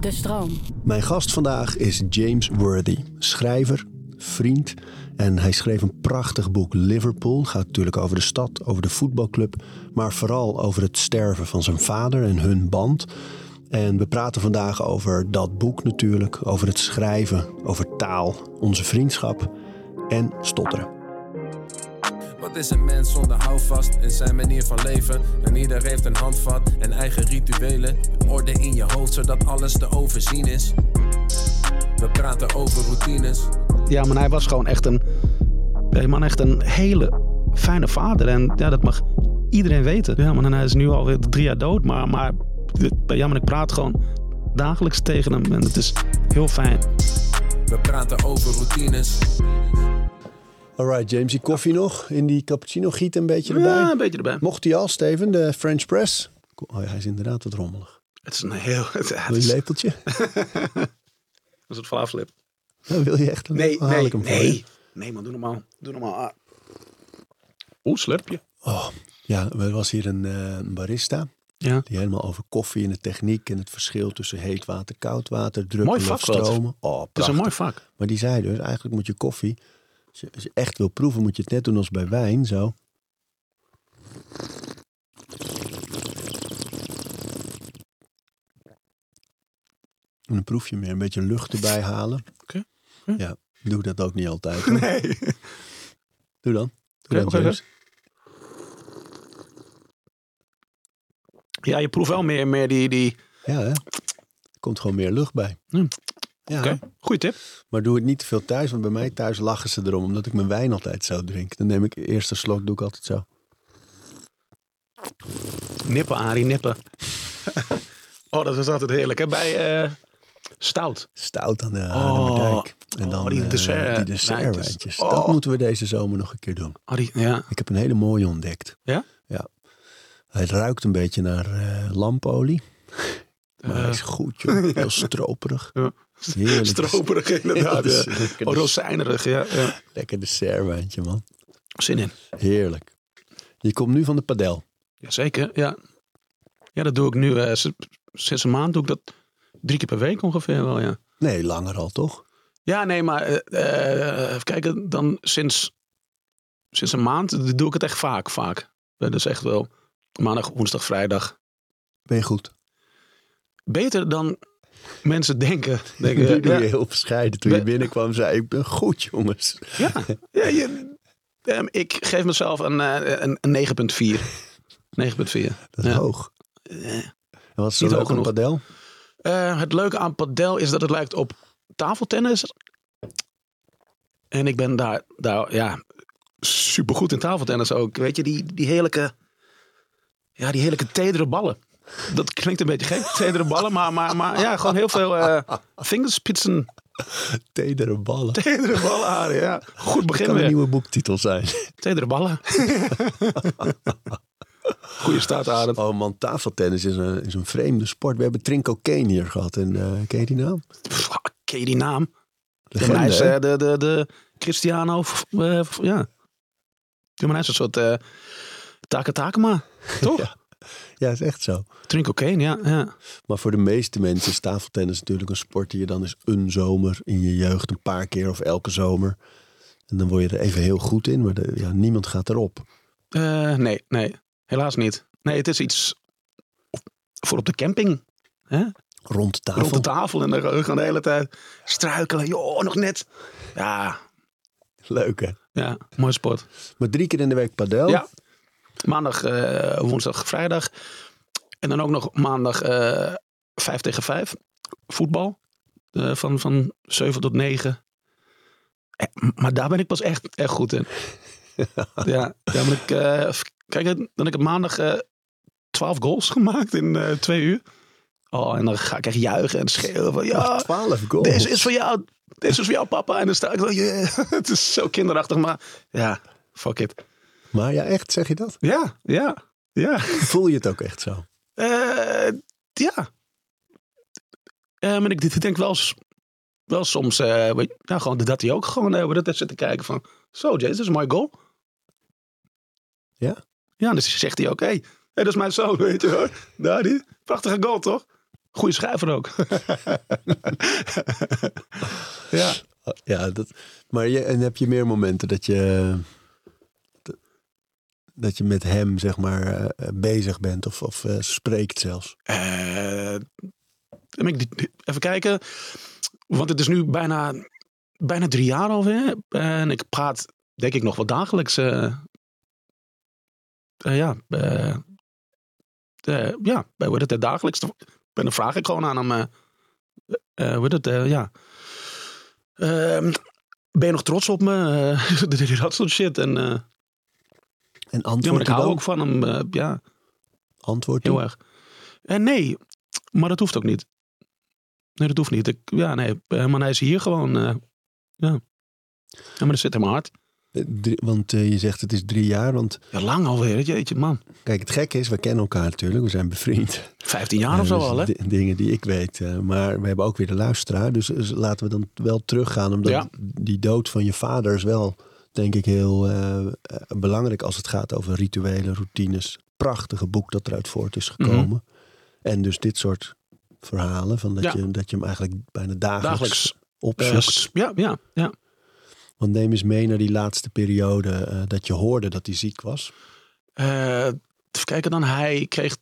De stroom. Mijn gast vandaag is James Worthy, schrijver, vriend. En hij schreef een prachtig boek Liverpool. Gaat natuurlijk over de stad, over de voetbalclub, maar vooral over het sterven van zijn vader en hun band. En we praten vandaag over dat boek natuurlijk, over het schrijven, over taal, onze vriendschap en stotteren. Wat is een mens zonder houvast in zijn manier van leven? En ieder heeft een handvat en eigen rituelen. Orde in je hoofd zodat alles te overzien is. We praten over routines. Ja, maar hij was gewoon echt een, hey man, echt een hele fijne vader. En ja, dat mag iedereen weten. Ja, man, en hij is nu alweer drie jaar dood. Maar, maar ja, maar ik praat gewoon dagelijks tegen hem. En het is heel fijn. We praten over routines. Alright, James, die koffie nog in die cappuccino giet een beetje erbij. Ja, een beetje erbij. Mocht hij al, Steven, de French press? Oh, ja, hij is inderdaad wat rommelig. Het is een heel... Het, het Wil je is, een lepeltje? dat is het vlaaflip. Ja, wil je echt een Nee, nee, hem nee. Nee man, doe normaal. Doe normaal. Ah. Oeh, slurpje. Oh, ja, er was hier een, eh, een barista. Ja. Die helemaal over koffie en de techniek en het verschil tussen heet water, koud water, druppelen Mooi vak stromen. Oh, Het is een mooi vak. Maar die zei dus, eigenlijk moet je koffie, als je, als je echt wil proeven, moet je het net doen als bij wijn, zo. En dan proef je meer, een beetje lucht erbij halen. Oké. Hm. Ja, doe dat ook niet altijd. hoor. Nee. Doe dan. Doe dan. Ja, je proeft wel meer, meer die... die... Ja, hè? Er komt gewoon meer lucht bij. Hm. Ja, Oké, goeie tip. maar doe het niet te veel thuis, want bij mij thuis lachen ze erom, omdat ik mijn wijn altijd zo drink. Dan neem ik de eerste slok, doe ik altijd zo. Nippen, Arie, nippen. oh, dat is altijd heerlijk. Hè? Bij eh, Stout. Stout aan de Oh. Haarlemmerdijk. En Oh, dan die eh, dessert- die dessertwijntjes. wijntjes. Dat Oh. moeten we deze zomer nog een keer doen. Arie, ja. Ik heb een hele mooie ontdekt. Ja? Ja. Hij ruikt een beetje naar eh, lampolie. Maar hij is goed, joh. Heel stroperig. Ja. Heerlijk. Stroperig inderdaad. Ja, Oh, rozijnerig, ja, ja. lekker dessertwijntje, man. Zin in. Heerlijk. Je komt nu van de padel. Jazeker, ja. Ja, dat doe ik nu. eh, sinds een maand doe ik dat drie keer per week ongeveer wel, ja. Nee, langer al, toch? Ja, nee, maar eh, eh, even kijken, dan sinds, sinds een maand doe ik het echt vaak, vaak. Dat is echt wel maandag, woensdag, vrijdag. Ben je goed? Beter dan mensen denken. denken Nu doe je heel bescheiden. Toen je binnenkwam, zei ik ben goed, jongens. ja, ja, je- ik geef mezelf een, eh, een, een 9,4. 9,4. Dat is hoog. Eh, En wat is Niet hoog aan padel? Eh, het leuke aan padel is dat het lijkt op tafeltennis. En ik ben daar, daar ja, supergoed in tafeltennis ook. Weet je, die, die heerlijke, ja, die heerlijke tedere ballen. Dat klinkt een beetje gek, tedere ballen. Maar, maar, maar ja, gewoon heel veel eh vingerspitsen, Tedere ballen. tedere ballen, Arie, Ja, goed Dat begin kan een nieuwe boektitel zijn. Tedere ballen. Goeie start, Arend. Oh man, tafeltennis is een, is een vreemde sport. We hebben Trinko Kane hier gehad. En eh ken je die naam? Pff, Ken je die naam? Legende, hij is eh, de, de, de Cristiano, ja. Ja, maar hij is een soort Taka Takema, toch? Ja. Ja, is echt zo. Drink Kane, ja, ja. Maar voor de meeste mensen is tafeltennis natuurlijk een sport die je dan eens een zomer in je jeugd een paar keer of elke zomer. En dan word je er even heel goed in, maar de- ja, niemand gaat erop. Eh, nee, nee, helaas niet. Nee, het is iets voor op de camping. Hè? Rond de tafel. Rond de tafel en dan gaan de hele tijd struikelen. Joh, nog net. Ja, Leuk hè? ja, mooi sport. Maar drie keer in de week padel. Ja. Maandag, eh, woensdag, vrijdag. En dan ook nog maandag eh 5 tegen 5. Voetbal. Eh, van, van 7 tot 9. Eh, maar daar ben ik pas echt, echt goed in. ja, ja maar ik, eh, even kijken, dan heb ik maandag eh 12 goals gemaakt in eh twee uur. Oh, en dan ga ik echt juichen en schreeuwen van ja, 12 goals. deze is voor jou. Deze is voor jou, papa. En dan sta ik zo, yeah. het is zo kinderachtig, maar ja, fuck it. Maar ja, echt, zeg je dat? Ja, ja, ja. Voel je het ook echt zo? Eh, ja. Maar ik ik denk wel, wel soms, eh, weet je, nou, gewoon dat hij ook gewoon uh, dat zit te kijken van, zo Jay, dat is mooi goal. Ja? Ja, dus zegt hij ook, hé, hey, hey, dat is mijn zoon, weet je hoor. Die, prachtige goal toch? Goeie schrijver ook. ja. Ja, dat, maar je, en heb je meer momenten dat je, dat je met hem, zeg maar, eh, bezig bent of, of eh, spreekt zelfs? Eh, even kijken. Want het is nu bijna, bijna drie jaar alweer. En ik praat, denk ik, nog wel dagelijks. eh, eh, ja, eh, eh, ja, bij hoe het, dagelijks. En dan vraag ik gewoon aan hem. eh eh, hoe het, eh, ja. Ehm, ben je nog trots op me? Eh, dat soort shit. En, eh, En ja, maar antwoord ik hou ook van hem. eh, ja, Antwoord heel erg. En nee, maar dat hoeft ook niet. Nee, dat hoeft niet. Ik, ja, nee, eh, maar hij is hier gewoon. eh, ja. ja, maar dat zit. Eh, drie- want eh, je zegt het is drie jaar. Want Ja, lang alweer. Jeetje, man. kijk, het gekke is, we kennen elkaar natuurlijk. We zijn bevriend. 15 jaar of zo Eh, dus al, hè? di- Dingen die ik weet. eh, maar we hebben ook weer de luisteraar. Dus, dus laten we dan wel teruggaan. Omdat Ja. die dood van je vader is wel, denk ik, heel eh, eh, belangrijk als het gaat over rituelen, routines. Prachtige boek dat eruit voort is gekomen. En dus dit soort verhalen. Van dat, Mhm. Ja. je, dat je hem eigenlijk bijna dagelijks, Dagelijks. eh, opzoekt. ja, ja, ja. Want neem eens mee naar die laatste periode dat je hoorde dat hij ziek was. Even kijken dan. Hij kreeg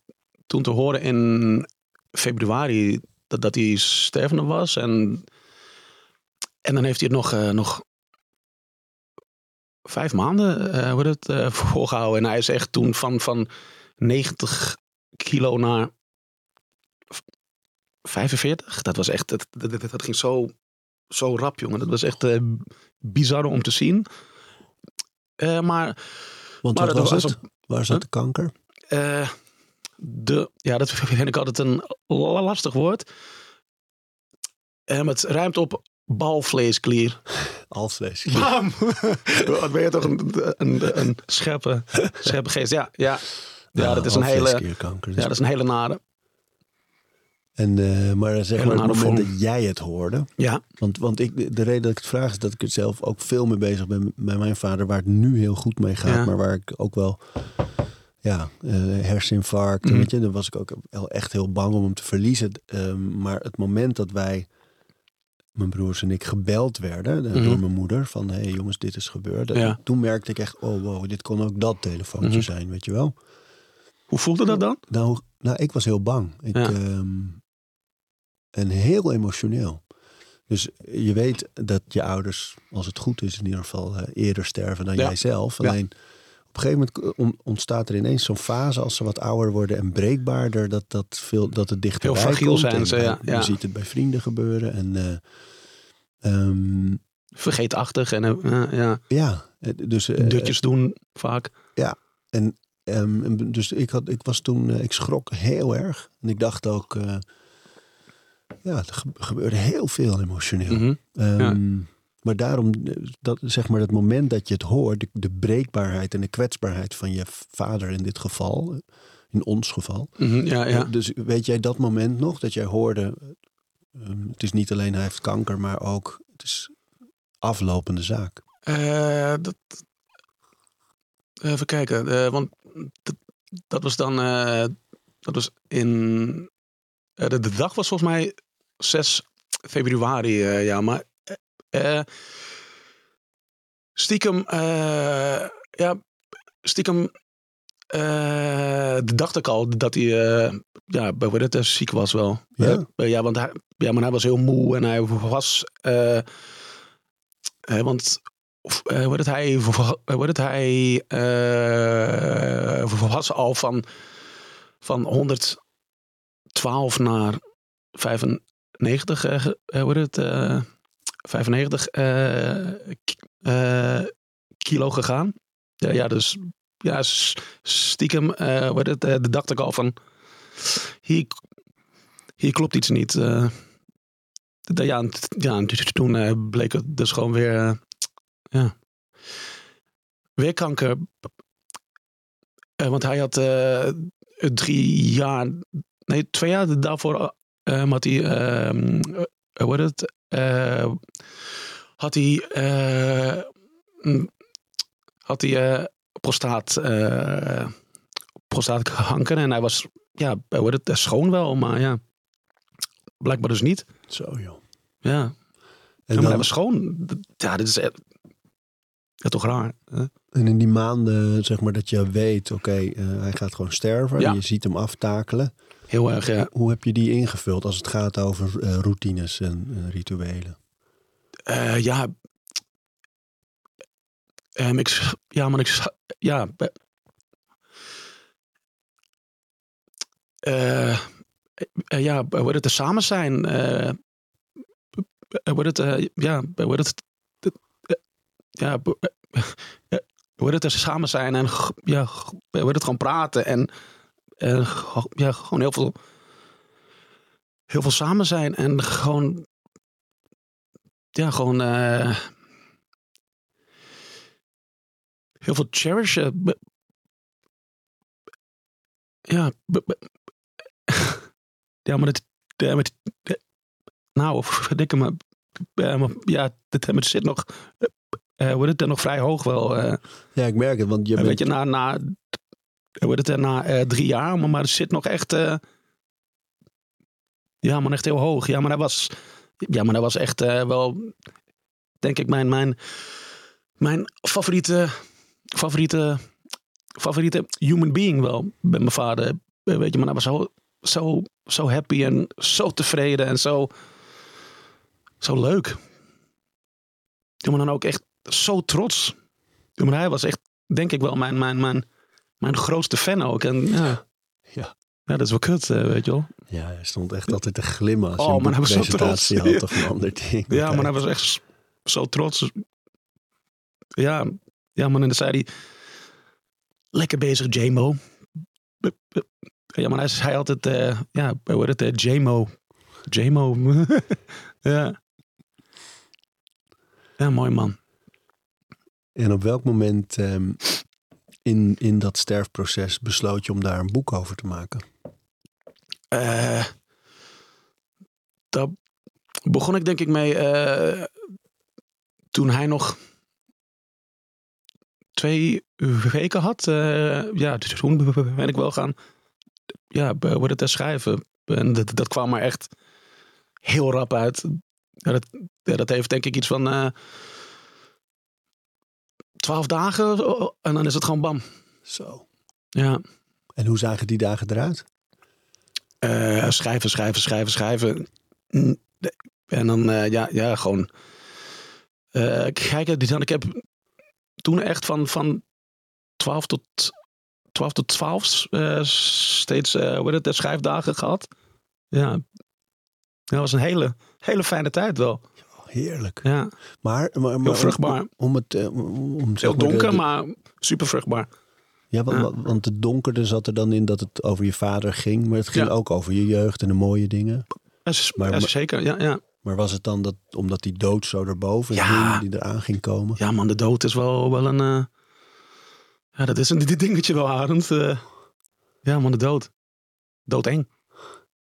toen te horen in februari dat, dat hij stervende was. En, en dan heeft hij het nog, nog vijf maanden eh wordt het, eh, volgehouden. En hij is echt toen van, van 90 kilo naar 45. Dat was echt, dat, dat, ging zo, zo rap, jongen. Dat was echt eh, bizar om te zien. Maar Want Maar wat dat was was het? Waar zat de kanker? de, ja, dat vind ik altijd een la- lastig woord. Maar het ruimt op balvleesklier. Alvlees. Bam! Wat ben je toch een, een, een scherpe, scherpe geest. Ja, ja. ja, dat is een hele, Alvleesklierkanker. ja, dat is een hele nare. En, eh, maar zeg maar, op het moment dat jij het hoorde. Ja, Want, want ik, de reden dat ik het vraag is dat ik er zelf ook veel mee bezig ben met mijn vader. Waar het nu heel goed mee gaat. Ja. Maar waar ik ook wel ja, eh, herseninfarct. Mhm. Weet je, dan was ik ook echt heel bang om hem te verliezen. Ehm, maar het moment dat wij, mijn broers en ik, gebeld werden eh, Mhm. door mijn moeder. Van, hé hey, jongens, dit is gebeurd. Ja. Toen merkte ik echt, oh wow, dit kon ook dat telefoontje Mhm. zijn, weet je wel. hoe voelde dat dan? Nou, nou ik was heel bang. Ik, Ja. ehm, en heel emotioneel. Dus je weet dat je ouders, als het goed is, in ieder geval eh, eerder sterven dan Ja. jijzelf. Alleen een gegeven moment on- ontstaat er ineens zo'n fase als ze wat ouder worden en breekbaarder, dat, dat, veel, dat het dichterbij Heel fragiel komt. zijn En ze, ja, ja. Je ziet het bij vrienden gebeuren. En eh, ehm, Vergeetachtig en eh, ja, ja, eh, dus eh, dutjes doen vaak. En ehm, dus ik, had, ik was toen, eh, ik schrok heel erg. En ik dacht ook, eh, ja, er ge- gebeurde heel veel emotioneel. Mhm. Ehm, Maar daarom, eh, dat, zeg maar, het moment dat je het hoort, de, de breekbaarheid en de kwetsbaarheid van je vader in dit geval, eh, in ons geval. Mhm, ja, ja. Eh, Dus weet jij dat moment nog, dat jij hoorde, ehm, het is niet alleen hij heeft kanker, maar ook, het is aflopende zaak. Dat, even kijken, want dat, dat was dan, dat was in, de, de dag was volgens mij 6 februari, ja, maar eh, stiekem, eh, ja, stiekem eh, dacht ik al dat hij, ja, bij het, eh, ziek was wel. Ja? Ja, want hij, ja, maar hij was heel moe en hij was, want eh, hoe het, hij, hoe heet het, hij eh, was al van, van 112 naar 95, eh, ge- eh, hoe heet het, eh, 95 eh, eh, kilo gegaan. Ja, ja, dus ja, stiekem, heet het, eh, dacht ik al van, hier, hier klopt iets niet. D- ja, ja, toen bleek het dus gewoon weer, ja, weer kanker. Want hij had drie jaar, nee, twee jaar daarvoor had hij, eh, eh, hoe heet het, eh, had hij, mm, had hij eh, prostaat, prostaatkanker en hij was, ja, hoe het, schoon wel, maar ja. blijkbaar dus niet. Zo joh. Ja, En, ja maar dan, hij was schoon. Ja, dit is ja, toch raar. hè? en in die maanden, zeg maar, dat je weet, oké, hij gaat gewoon sterven. Ja. Je ziet hem aftakelen. Heel erg, ja. Hoe heb je die ingevuld als het gaat over eh, routines en eh, rituelen? Eh, ja. Ehm, ik, ja, maar ik. Ja. ja, wordt het er samen zijn? wordt het. ja, wordt het. ja, wordt het er samen zijn en. Ja, wordt het gewoon praten en. En ja, gewoon heel veel. Heel veel samen zijn en gewoon ja, gewoon eh, heel veel cherishen. Be- ja, be- be- ja, maar het, ja, nou, verdikke me, ja, maar, ja, het, het zit nog, eh, wordt het er nog vrij hoog wel. eh. Ja, ik merk het, want je bent... weet je, na, na, wordt het na eh, drie jaar, maar, maar het zit nog echt, eh, ja, maar echt heel hoog. Ja, maar hij was, ja, maar hij was echt eh, wel, denk ik, mijn, mijn, mijn favoriete, favoriete, favoriete human being wel. Bij mijn vader, weet je, maar hij was zo, zo, zo happy en zo tevreden en zo, zo leuk. Maar dan ook echt zo trots. Maar hij was echt, denk ik wel, mijn, mijn, mijn, mijn grootste fan ook. En ja, Ja. ja dat is wel kut, eh, weet je wel. Ja, hij stond echt altijd te glimmen als Oh, je een maar hij was zo presentatie trots. had of een ander ding. Ja, maar hij was echt zo trots. Ja, ja man, en dan zei hij... Lekker bezig, b- Ja, maar hij zei altijd... eh ja, hoe heet het? eh, J-Mo. J-Mo. ja. Ja, mooi man. En op welk moment ehm, in, in dat sterfproces besloot je om daar een boek over te maken? Eh, daar begon ik denk ik mee eh, toen hij nog twee weken had. Eh, ja, dus toen ben ik wel gaan ja, worden te schrijven. En dat, dat kwam er echt heel rap uit. Ja, dat, dat heeft denk ik iets van twaalf dagen en dan is het gewoon bam. Zo. Ja. En hoe zagen die dagen eruit? Eh, schrijven, schrijven, schrijven, schrijven. Mm, En dan, eh, ja, ja, gewoon. eh kijken, die dan, ik heb toen echt van, van 12 tot 12 tot 12 eh, steeds eh, hoe het, eh, schrijfdagen gehad. Ja. Dat was een hele, hele fijne tijd wel. Heerlijk. Ja. Maar, maar, maar Heel vruchtbaar. Om, het, eh, om, Heel maar de- donker, de- maar super vruchtbaar. Ja, want, Ja. want het donkerde zat er dan in dat het over je vader ging. Maar het ging Ja. ook over je jeugd en de mooie dingen. Ja, Maar- zeker, ja, ja. Maar was het dan dat, omdat die dood zo erboven Ja. hing, die eraan ging komen? Ja, man, de dood is wel, wel een. eh, Ja, dat is een dit dingetje wel, Arend. Eh, ja, man, de dood. Doodeng.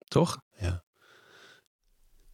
Toch?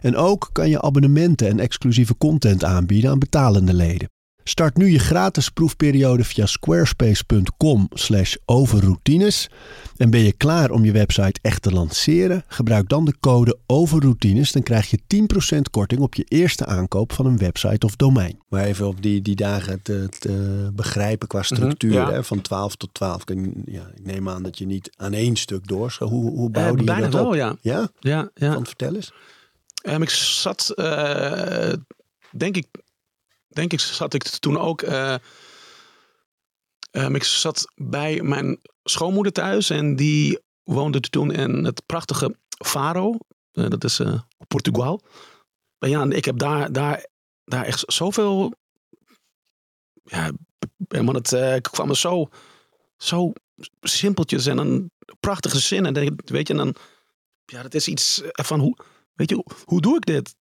En ook kan je abonnementen en exclusieve content aanbieden aan betalende leden. Start nu je gratis proefperiode via squarespace.com slash overroutines. En ben je klaar om je website echt te lanceren? Gebruik dan de code overroutines. Dan krijg je 10% korting op je eerste aankoop van een website of domein. Maar even op die, die dagen te, te begrijpen qua structuur. ja. hè, van 12 tot 12. Kan- Ja, ik neem aan dat je niet aan één stuk door. Hoe, hoe Eh, bouwde je bijna dat op? wel, ja. Ja? Ja, ja. Want vertel eens. Ehm, ik zat, eh, denk ik, denk ik, zat ik toen ook. eh, ehm, ik zat bij mijn schoonmoeder thuis en die woonde toen in het prachtige Faro. Eh, dat is Portugal. Ja, ik heb daar, daar, daar echt zoveel. Ja, man, het kwam me zo, zo simpeltjes en een prachtige zin. En weet je, dan, ja, dat is iets van hoe, weet je, hoe doe ik dit?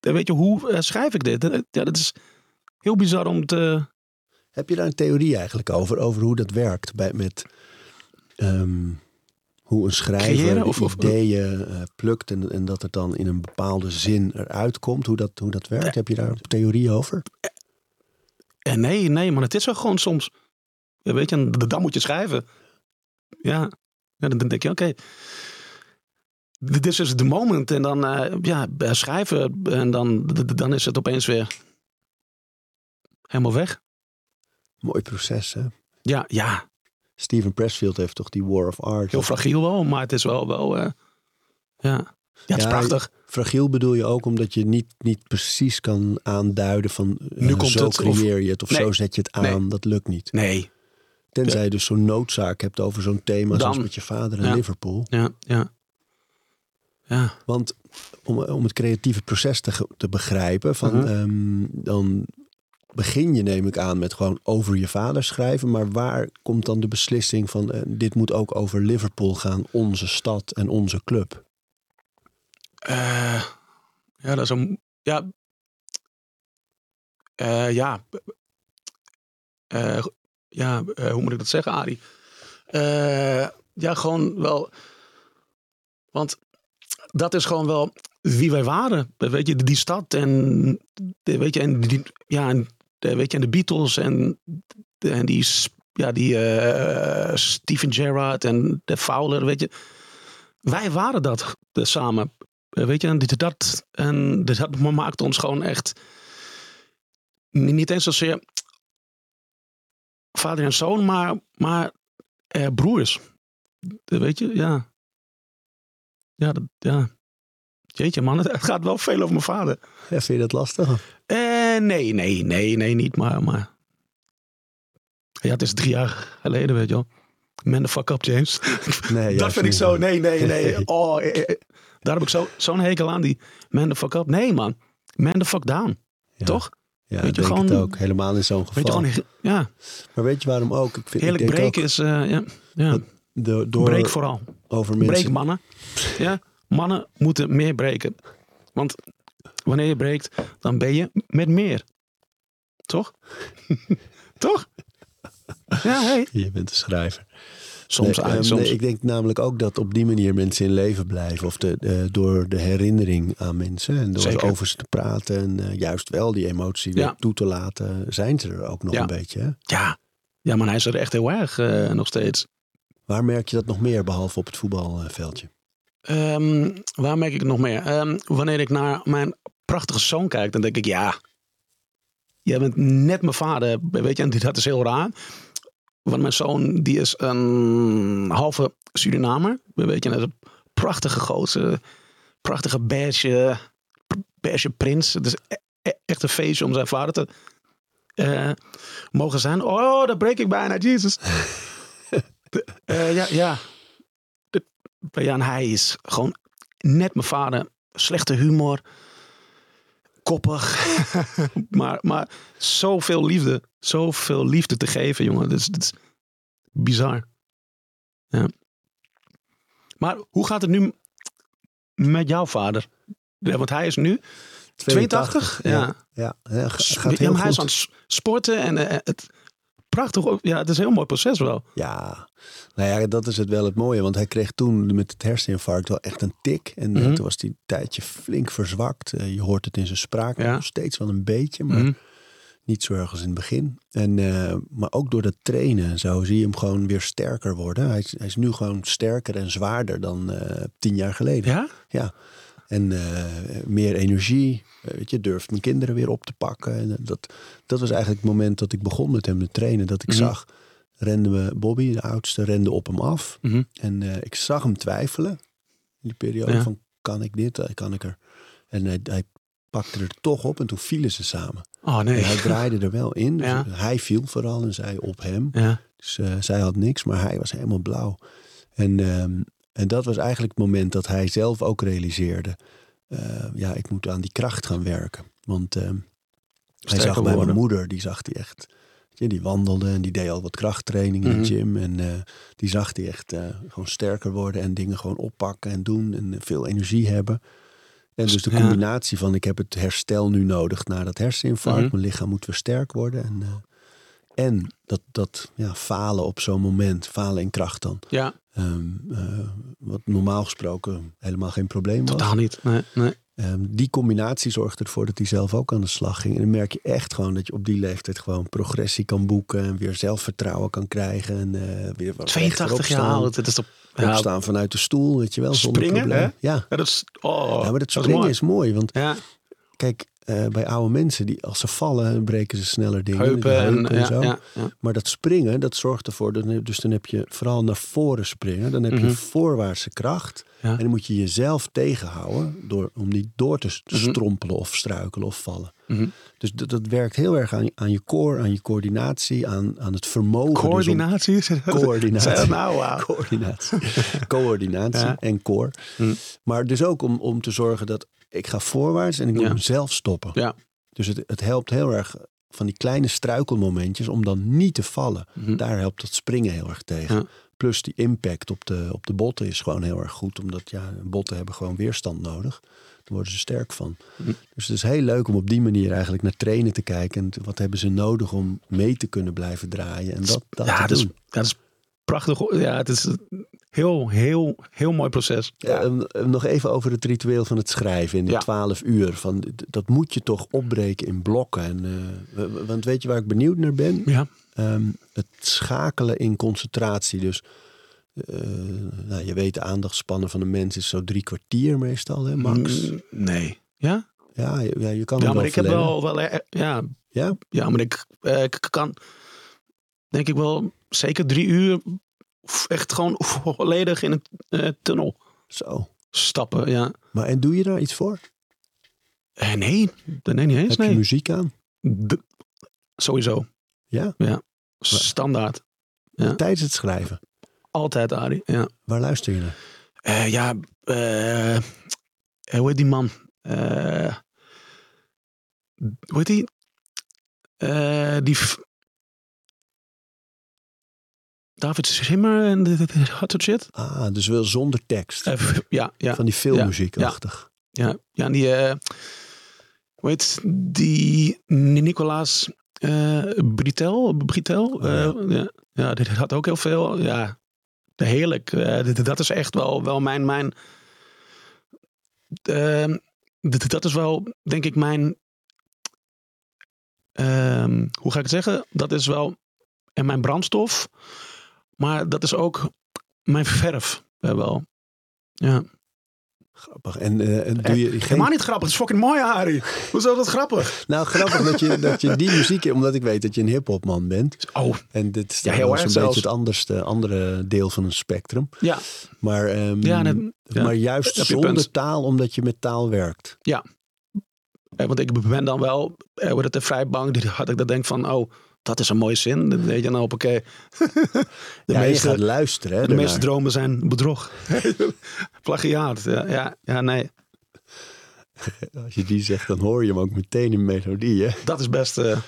Weet je, hoe eh, schrijf ik dit? Ja, dat is heel bizar om te... Heb je daar een theorie eigenlijk over? Over hoe dat werkt bij, met ehm, hoe een schrijver Creëren de of- of- ideeën eh, plukt en, en dat het dan in een bepaalde zin eruit komt? Hoe dat, hoe dat werkt? Heb je daar een theorie over? En nee, nee, maar het is wel gewoon soms. Weet je, dan moet je schrijven. Ja, ja dan denk je, oké. Dit is dus de moment. En dan eh, ja, eh, schrijven. En dan, dan is het opeens weer helemaal weg. Mooi proces, hè? Ja, ja, Steven Pressfield heeft toch die War of Art? heel fragiel wel. Maar het is wel, wel eh, ja. ja, het is Ja, prachtig. Fragiel bedoel je ook omdat je niet, niet precies kan aanduiden van Nu komt zo het, creëer je het of Nee. zo zet je het aan. Nee. Dat lukt niet. Nee, Tenzij je dus zo'n noodzaak hebt over zo'n thema Dan. zoals met je vader in Ja. Liverpool. ja, ja. Ja, Want om, om het creatieve proces te, te begrijpen, van, Mhm. ehm, dan begin je neem ik aan met gewoon over je vader schrijven. Maar waar komt dan de beslissing van eh, dit moet ook over Liverpool gaan, onze stad en onze club? Eh, ja, dat is een. Ja. Eh, ja. Eh, ja, eh, hoe moet ik dat zeggen, Arie? Eh, ja, gewoon wel. Want dat is gewoon wel wie wij waren. Weet je, die stad en. Weet je, en die. Ja, en, weet je, en de Beatles en. En die. Ja, die. eh, Steven Gerrard en de Fowler, weet je. Wij waren dat samen. Weet je, en dat, en dat maakt ons gewoon echt ni- niet eens zozeer vader en zoon, maar, maar eh, broers. Weet je, ja. Ja, dat, ja. Jeetje man, het gaat wel veel over mijn vader. Ja, vind je dat lastig? Eh, nee, nee, nee, nee, niet, maar, maar... Ja, het is drie jaar geleden, weet je wel. Man the fuck up, James. Nee, dat vind ik zo, nee, nee, nee. Oh, eh, eh, daar heb ik zo- zo'n hekel aan, die man the fuck up. Nee, man. Man the fuck down. Ja. Toch? Ja, Weet je, denk gewoon- het ook. Helemaal in zo'n Weet je, geval. gewoon, ja, Maar weet je waarom ook? Ik vind, heerlijk ik breken ook is, eh, ja, ja. door, door breek vooral. Over mensen... Breek mannen. Ja, mannen moeten meer breken. Want wanneer je breekt, dan ben je met meer. Toch? Toch? Ja, hey. Je bent een schrijver. Soms, Nee, ehm, soms. nee, ik denk namelijk ook dat op die manier mensen in leven blijven. Of de, eh, door de herinnering aan mensen. En door Zeker. over ze te praten. En eh, juist wel die emotie weer toe te laten. Zijn ze er ook nog Ja. een beetje. Hè? Ja. ja, maar hij is er echt heel erg eh, nog steeds. Waar merk je dat nog meer behalve op het voetbalveldje? Ehm, waar merk ik het nog meer? Ehm, wanneer ik naar mijn prachtige zoon kijk, dan denk ik, ja, jij bent net mijn vader. Weet je, en dat is heel raar. Want mijn zoon, die is een halve Surinamer. Weet je, en dat is een prachtige gozer. Prachtige beige, beige prins. Het is e- e- echt een feestje om zijn vader te eh, mogen zijn. Oh, daar breek ik bijna, Jesus. Eh, ja, ja. De- ja, en hij is gewoon net mijn vader. Slechte humor. Koppig. maar, maar zoveel liefde. Zoveel liefde te geven, jongen. Dat is, dat is bizar. Ja. Maar hoe gaat het nu met jouw vader? Ja, want hij is nu 82? Ja. Ja. Ja, ja, gaat ja, heel maar hij is aan het sporten en eh, het prachtig. Ja, het is een heel mooi proces wel. Ja, nou ja, dat is het wel het mooie. Want hij kreeg toen met het herseninfarct wel echt een tik. En eh, Mhm. toen was hij een tijdje flink verzwakt. Eh, je hoort het in zijn spraak Ja. nog steeds wel een beetje. Maar Mhm. niet zo erg als in het begin. En, eh, maar ook door dat trainen en zo zie je hem gewoon weer sterker worden. Hij is, hij is nu gewoon sterker en zwaarder dan tien jaar geleden. Ja? Ja. En eh, meer energie. Eh, weet je, durft mijn kinderen weer op te pakken. En eh, dat, dat was eigenlijk het moment dat ik begon met hem te trainen. Dat ik Mhm. zag, renden we, Bobby, de oudste, rende op hem af. Mhm. En ik zag hem twijfelen. In die periode Ja. van, kan ik dit, kan ik er? En hij, hij pakte er toch op en toen vielen ze samen. Oh nee. En hij draaide er wel in. Dus Ja. Hij viel vooral en zij op hem. Ja. Dus zij had niks, maar hij was helemaal blauw. En, ehm, en dat was eigenlijk het moment dat hij zelf ook realiseerde... eh, ja, ik moet aan die kracht gaan werken. Want ehm, hij zag bij mijn moeder, die zag hij echt... je, Die wandelde en die deed al wat krachttraining in Mhm. de gym. En eh, die zag hij echt eh, gewoon sterker worden en dingen gewoon oppakken en doen. En veel energie hebben. En dus de Ja. combinatie van ik heb het herstel nu nodig na dat herseninfarct. Mhm. Mijn lichaam moet weer sterk worden. En, eh, en dat, dat ja, falen op zo'n moment, falen in kracht dan. Ja, Ehm, eh, normaal gesproken helemaal geen probleem was. totaal niet. Nee, nee. Ehm, die combinatie zorgt ervoor dat hij zelf ook aan de slag ging. En dan merk je echt gewoon dat je op die leeftijd gewoon progressie kan boeken. En weer zelfvertrouwen kan krijgen. En eh, weer wat 82 rechter jaar oud. Het is toch... Ja, Opstaan vanuit de stoel, weet je wel. Zonder Springen, probleem. hè? Ja. ja, dat is... Oh, ja, maar dat is springen mooi. is mooi. Want Ja, kijk, eh, bij oude mensen, die, als ze vallen, breken ze sneller dingen. heupen en, zo. ja, ja. Maar dat springen, dat zorgt ervoor. Dat, dus dan heb je vooral naar voren springen. Dan heb Mhm. je voorwaartse kracht. En dan moet je jezelf tegenhouden door, om niet door te Mhm. strompelen of struikelen of vallen. Mhm. Dus dat, dat werkt heel erg aan, aan je core, aan je coördinatie, aan, aan het vermogen. dus om- Coördinatie? Coördinatie. Nou, coördinatie. coördinatie en core. Maar dus ook om, om te zorgen dat ik ga voorwaarts en ik moet Ja. mezelf stoppen. Ja. Dus het, het helpt heel erg van die kleine struikelmomentjes om dan niet te vallen. Mhm. Daar helpt dat springen heel erg tegen. Ja. Plus die impact op de, op de botten is gewoon heel erg goed. Omdat ja, botten hebben gewoon weerstand nodig. Daar worden ze sterk van. Mhm. Dus het is heel leuk om op die manier eigenlijk naar trainen te kijken. En wat hebben ze nodig om mee te kunnen blijven draaien. En dat, dat ja, te dat is, dat is prachtig. Ja, het is heel, heel, heel mooi proces. Ja, nog even over het ritueel van het schrijven in de Ja. twaalf uur. Van, dat moet je toch opbreken in blokken. En, eh, want weet je waar ik benieuwd naar ben? Ja. Ehm, het schakelen in concentratie. Dus eh, nou, je weet de aandachtspannen van een mens is zo drie kwartier meestal, hè, max. Mm, Nee. Ja? Ja, je, ja, je kan Ja, maar wel ik heb wel, wel eh, ja, Ja? ja, maar ik, eh, ik kan, denk ik wel, zeker drie uur echt gewoon volledig in een eh, tunnel Zo. stappen. Ja. Maar en doe je daar iets voor? Eh, nee, nee, niet eens. heb je muziek aan? De- sowieso. Ja? Standaard. Ja. Tijdens het schrijven. Altijd, Arie. Ja. Waar luister je naar? Eh, ja, eh, hoe heet die man? Hoe heet die? Die... David Simmer en dat soort shit. Ah, dus wel zonder tekst. Eh, ja, ja, Van die filmmuziekachtig. ja, ja. en Die, eh, hoe heet die? Nicolaas eh Britel? Britel? Oh, ja. Ja. ja, dit had ook heel veel. Ja, heerlijk. Dit- dat is echt wel, wel mijn... mijn Ehm, dit- dat is wel, denk ik, mijn... ehm, hoe ga ik het zeggen? Dat is wel en mijn brandstof. Maar dat is ook mijn verf. eh, wel. Ja. Grappig. En, eh, en doe je geen Helemaal niet grappig. Het is fucking mooi, Harry. Hoezo is dat grappig? Nou, grappig dat je, dat je die muziek, omdat ik weet dat je een hip-hopman bent. Oh, En dit is Ja, heel zo'n beetje het anderste, andere deel van een spectrum. ja. Maar, ehm, Ja, net- ja. maar juist zonder taal, omdat je met taal werkt. Eh, want ik ben dan wel, eh, wordt het er vrij bang. Had ik dat denk van, oh, dat is een mooie zin. Dan weet je nou, oké. de ja, meeste, je gaat luisteren. Hè, de meeste dromen zijn bedrog. Plagiaat. Ja, ja, ja, nee. Als je die zegt, dan hoor je hem ook meteen in melodie. Hè? Dat is best, eh,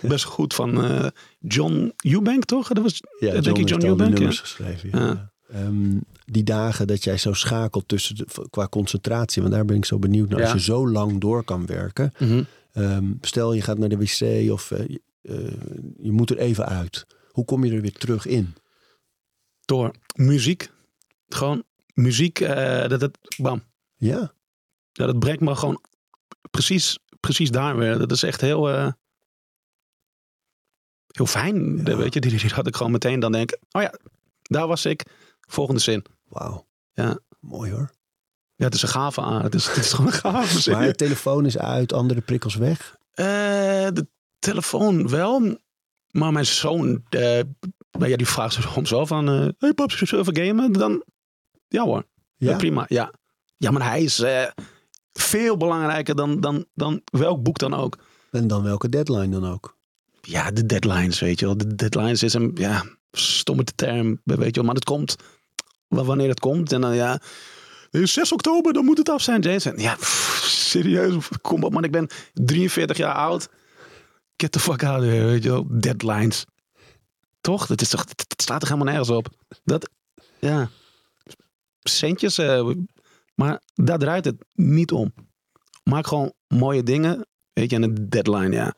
best goed van eh, John Eubank, toch? Dat was, Ja, denk ik John Eubank. Ja. geschreven. Ja. Ehm, die dagen dat jij zo schakelt tussen de, qua concentratie, want daar ben ik zo benieuwd naar. Als je zo lang door kan werken. Mhm. Ehm, stel je gaat naar de wc of eh, je- eh, je moet er even uit. Hoe kom je er weer terug in? Door muziek. Gewoon muziek. eh, dat, dat, bam. Ja, Ja, dat brengt me gewoon precies, precies daar weer. Dat is echt heel, eh, heel fijn. Ja. Dat Weet je, die, die had ik gewoon meteen dan denk, oh ja, daar was ik. Volgende zin. wauw. Ja. Mooi hoor. Ja, het is een gave aan. Het is, het is gewoon een gave zin. Maar de telefoon is uit, andere prikkels weg. Eh, de telefoon wel. Maar mijn zoon, nou ja, die vraagt soms wel van, eh hey pap, zullen even gamen? Dan, ja hoor, ja. Ja, prima, ja. Ja, maar hij is eh, veel belangrijker dan, dan, dan welk boek dan ook. en dan welke deadline dan ook. Ja, de deadlines, weet je wel. De deadlines is een, ja, stomme term, weet je wel. Maar het komt, wa- wanneer het komt. En dan, ja, eh, 6 oktober, dan moet het af zijn, Jason. Ja, pff, serieus, kom op man, ik ben 43 jaar oud. Get the fuck out of here, weet je wel. Deadlines. Toch? Dat, is toch, dat dat slaat er helemaal nergens op. Dat, ja, centjes, eh, maar daar draait het niet om. maak gewoon mooie dingen. Weet je, en een deadline, ja.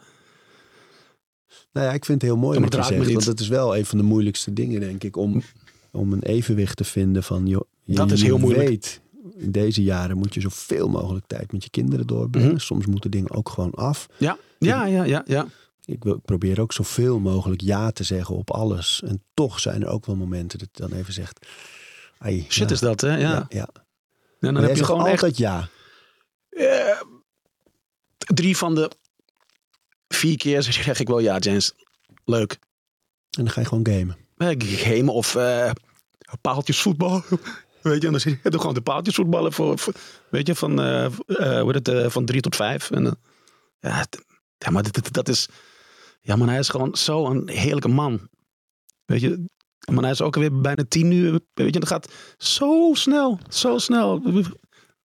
Nou ja, ik vind het heel mooi Ja, wat je me zegt. niet. Want het is wel een van de moeilijkste dingen, denk ik. Om, om een evenwicht te vinden van... Joh, je, Dat is je heel moeilijk. weet, in deze jaren moet je zoveel mogelijk tijd met je kinderen doorbrengen. Mhm. Soms moeten dingen ook gewoon af. Ja, ja, ja, ja. ja. Ik, wil, ik probeer ook zoveel mogelijk ja te zeggen op alles. En toch zijn er ook wel momenten dat je dan even zegt... Ai, Shit ja, is dat, hè? Ja. Ja, ja. dan heb je gewoon echt altijd ja. eh, drie van de vier keer zeg ik wel ja, James. Leuk. En dan ga je gewoon gamen. Eh, Gamen of eh paaltjesvoetbal. Weet je, en dan zit je gewoon de paaltjesvoetballen voor, voor- weet je, van, hoe heet het, eh, van drie tot vijf. En, ja, ja, maar dit- dat is, ja, maar hij is gewoon zo'n heerlijke man. Weet je, maar hij is ook alweer bijna tien uur. Weet je, dat gaat zo snel, zo snel.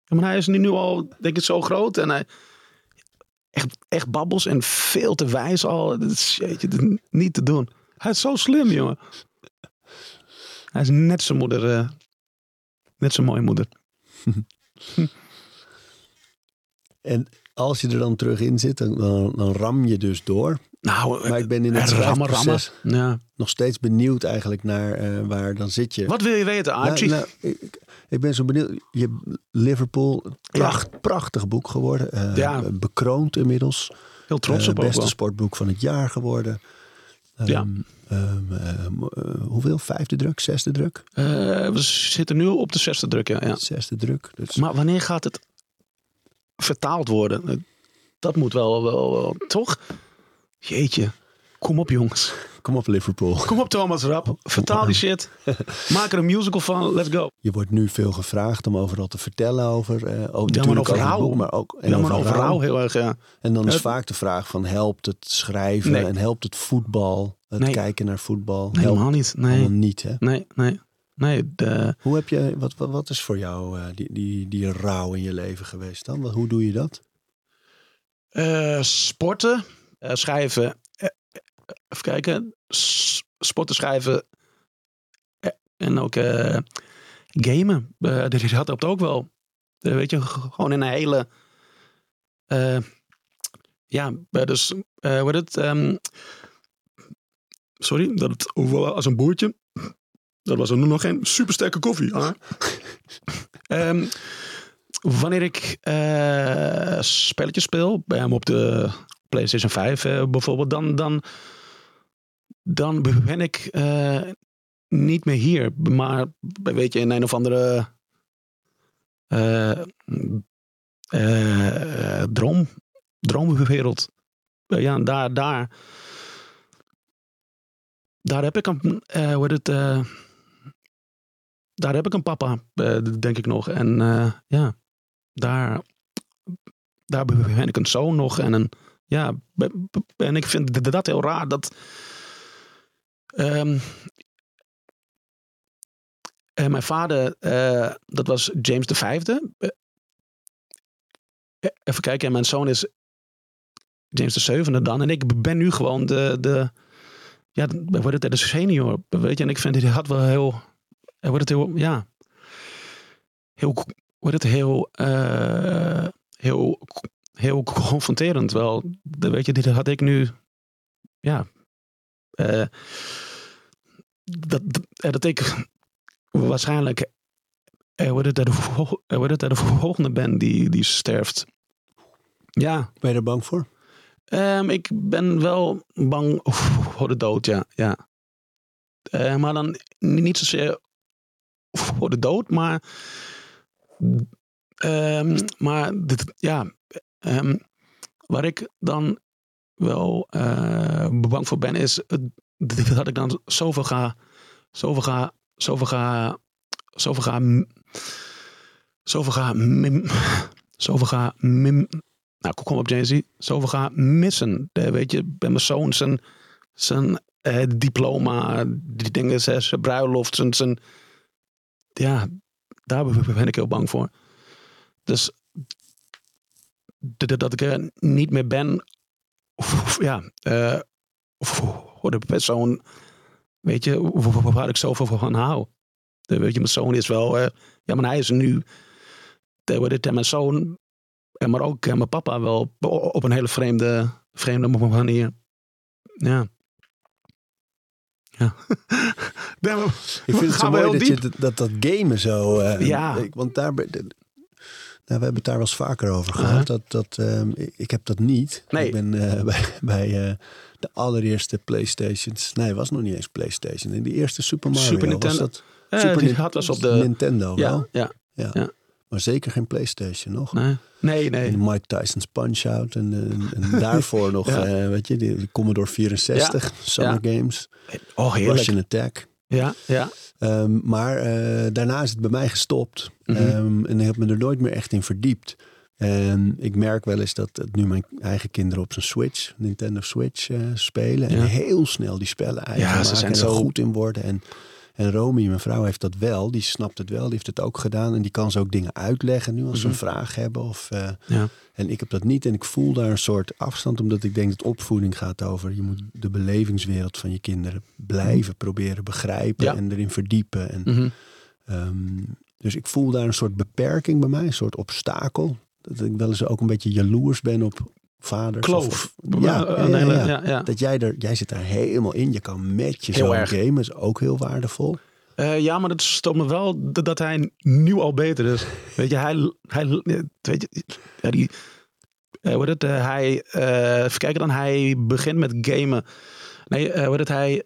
Maar hij is nu, nu al, denk ik, zo groot en hij echt, echt babbels en veel te wijs al. Dat is, jeetje, dat niet te doen. Hij is zo slim, jongen. Hij is net zijn moeder. eh, net zijn mooie moeder. En als je er dan terug in zit, dan, dan, ram je dus door. Nou, Maar ik ben in eh, het rammen, rammen. schrijfproces Ja. nog steeds benieuwd eigenlijk naar eh, waar dan zit je. Wat wil je weten, Nou, Archie? nou, ik, ik ben zo benieuwd. Je Liverpool, pracht, prachtig boek geworden. eh, Ja. Bekroond inmiddels. Heel trots Eh, op ook beste sportboek van het jaar geworden. Ehm, Ja. ehm, ehm, eh, hoeveel? Vijfde druk? Zesde druk? Eh, we zitten nu op de zesde druk, ja. ja. Zesde druk. Dus Maar wanneer gaat het vertaald worden? Eh, Dat moet wel, wel, wel toch? Jeetje. Kom op, jongens. Kom op Liverpool. Kom op, Thomas Rap. Vertaal die shit. Maak er een musical van. Let's go. Je wordt nu veel gevraagd om overal te vertellen over. eh over maar natuurlijk over rouw. maar ook en maar over rouw. heel erg, ja. En dan is Het- vaak de vraag van helpt het schrijven Nee. en helpt het voetbal, het Nee. kijken naar voetbal, Nee, helpt helemaal niet. Nee, niet hè? nee, nee. Nee, de, Hoe heb je, wat, wat, wat is voor jou eh, die, die, die rouw in je leven geweest dan? Wat- Hoe doe je dat? Eh, sporten, eh, schrijven. Even kijken. Sporten, schrijven. eh, en ook eh, gamen. Eh, dat helpt ook wel. Weet je, gewoon in een hele. ja, dus. wat het. ehm, sorry, dat het overal als een boertje. Dat was er nog geen supersterke koffie. Ehm, wanneer ik spelletjes speel, bij hem op de PlayStation 5 eh, bijvoorbeeld, dan, dan, dan ben ik eh, niet meer hier. Maar weet je, in een of andere eh, droom, droomwereld. Ja, daar, daar, daar heb ik een, hoe het, daar heb ik een papa, denk ik nog. En ja, daar, daar ben ik een zoon nog. En, een, ja, en ik vind dat heel raar. Dat, eh, mijn vader, eh, dat was James de Vijfde. Eh, even kijken, en mijn zoon is James de dan. En ik ben nu gewoon de, de ja, wordt het de senior, weet je. En ik vind dit had wel heel, wordt het heel, ja, heel, wordt het heel, eh, heel, heel confronterend wel. Weet je, dit had ik nu, ja, eh, dat, dat, eh, dat ik waarschijnlijk wordt het de, vol- eh, wordt het de volgende ben die, die sterft. Ja, Ben je er bang voor? Ehm, ik ben wel bang voor de dood, ja. ja. Maar dan niet zozeer voor de dood, maar. ehm, maar dit, ja. ehm, waar ik dan wel eh, bang voor ben, is dat ik dan zoveel ga. Zoveel ga. Zoveel ga. Zoveel ga. Zoveel ga. Zoveel ga. nou, kom op Jay-Z, zoveel ga missen. Weet je, bij mijn zoon zijn, zijn eh, diploma, die dingen, zijn, zijn bruiloft, zijn, zijn... Ja, daar ben ik heel bang voor. Dus dat ik er niet meer ben, of, ja, eh, voor de persoon, weet je, waar ik zoveel van hou. Eh, Weet je, mijn zoon is wel, eh, ja, maar hij is nu, de, de, mijn zoon en maar ook eh, mijn papa wel op, een hele vreemde, vreemde manier. Ja. Ja. Ik vind het zo mooi dat, je dat, gamen zo... eh, Ja. ik- want daar... nou, we hebben het daar wel eens vaker over Uh-huh. gehad. Dat, dat, ehm, ik, heb dat niet. Nee. Ik ben eh, bij, bij eh, de allereerste Playstations... Nee, was nog niet eens Playstation. In de eerste Super Mario Super was Nintendo. dat... Eh, Super die had was op de... Nintendo Ja, wel. ja. Ja. ja. Maar zeker geen Playstation nog. Nee, nee. nee. En Mike Tyson's Punch-Out. En, en, daarvoor nog, Ja. weet je, de, de Commodore 64. Summer Games. Oh, heerlijk. Russian Attack. Ja, ja. Ehm, maar eh, daarna is het bij mij gestopt. Mhm. Ehm, en ik heb me er nooit meer echt in verdiept. En ik merk wel eens dat nu mijn eigen kinderen op zijn Switch, Nintendo Switch, eh, spelen. Ja. En heel snel die spellen eigen Ja, ze maken zijn en zo- er goed in worden. En, en Romy, mijn vrouw, heeft dat wel. Die snapt het wel. Die heeft het ook gedaan. En die kan ze ook dingen uitleggen nu als ze een Mhm. vraag hebben. Of, eh, ja. en ik heb dat niet. En ik voel daar een soort afstand. Omdat ik denk dat opvoeding gaat over. Je moet de belevingswereld van je kinderen blijven proberen begrijpen. Ja. En erin verdiepen. En, Mhm. ehm, dus ik voel daar een soort beperking bij mij. Een soort obstakel. Dat ik wel eens ook een beetje jaloers ben op vaders. Kloof. Of, of- ja. Dat jij er, jij zit daar helemaal in. Je kan met je zoon erg. gamen. is ook heel waardevol. Eh, ja, maar het stopt me wel dat, dat hij nu al beter is. Weet je, hij... hij weet je, ja, die, eh, hoe het, eh, hij... even kijken dan, hij begint met gamen. Nee, hoe het, hij...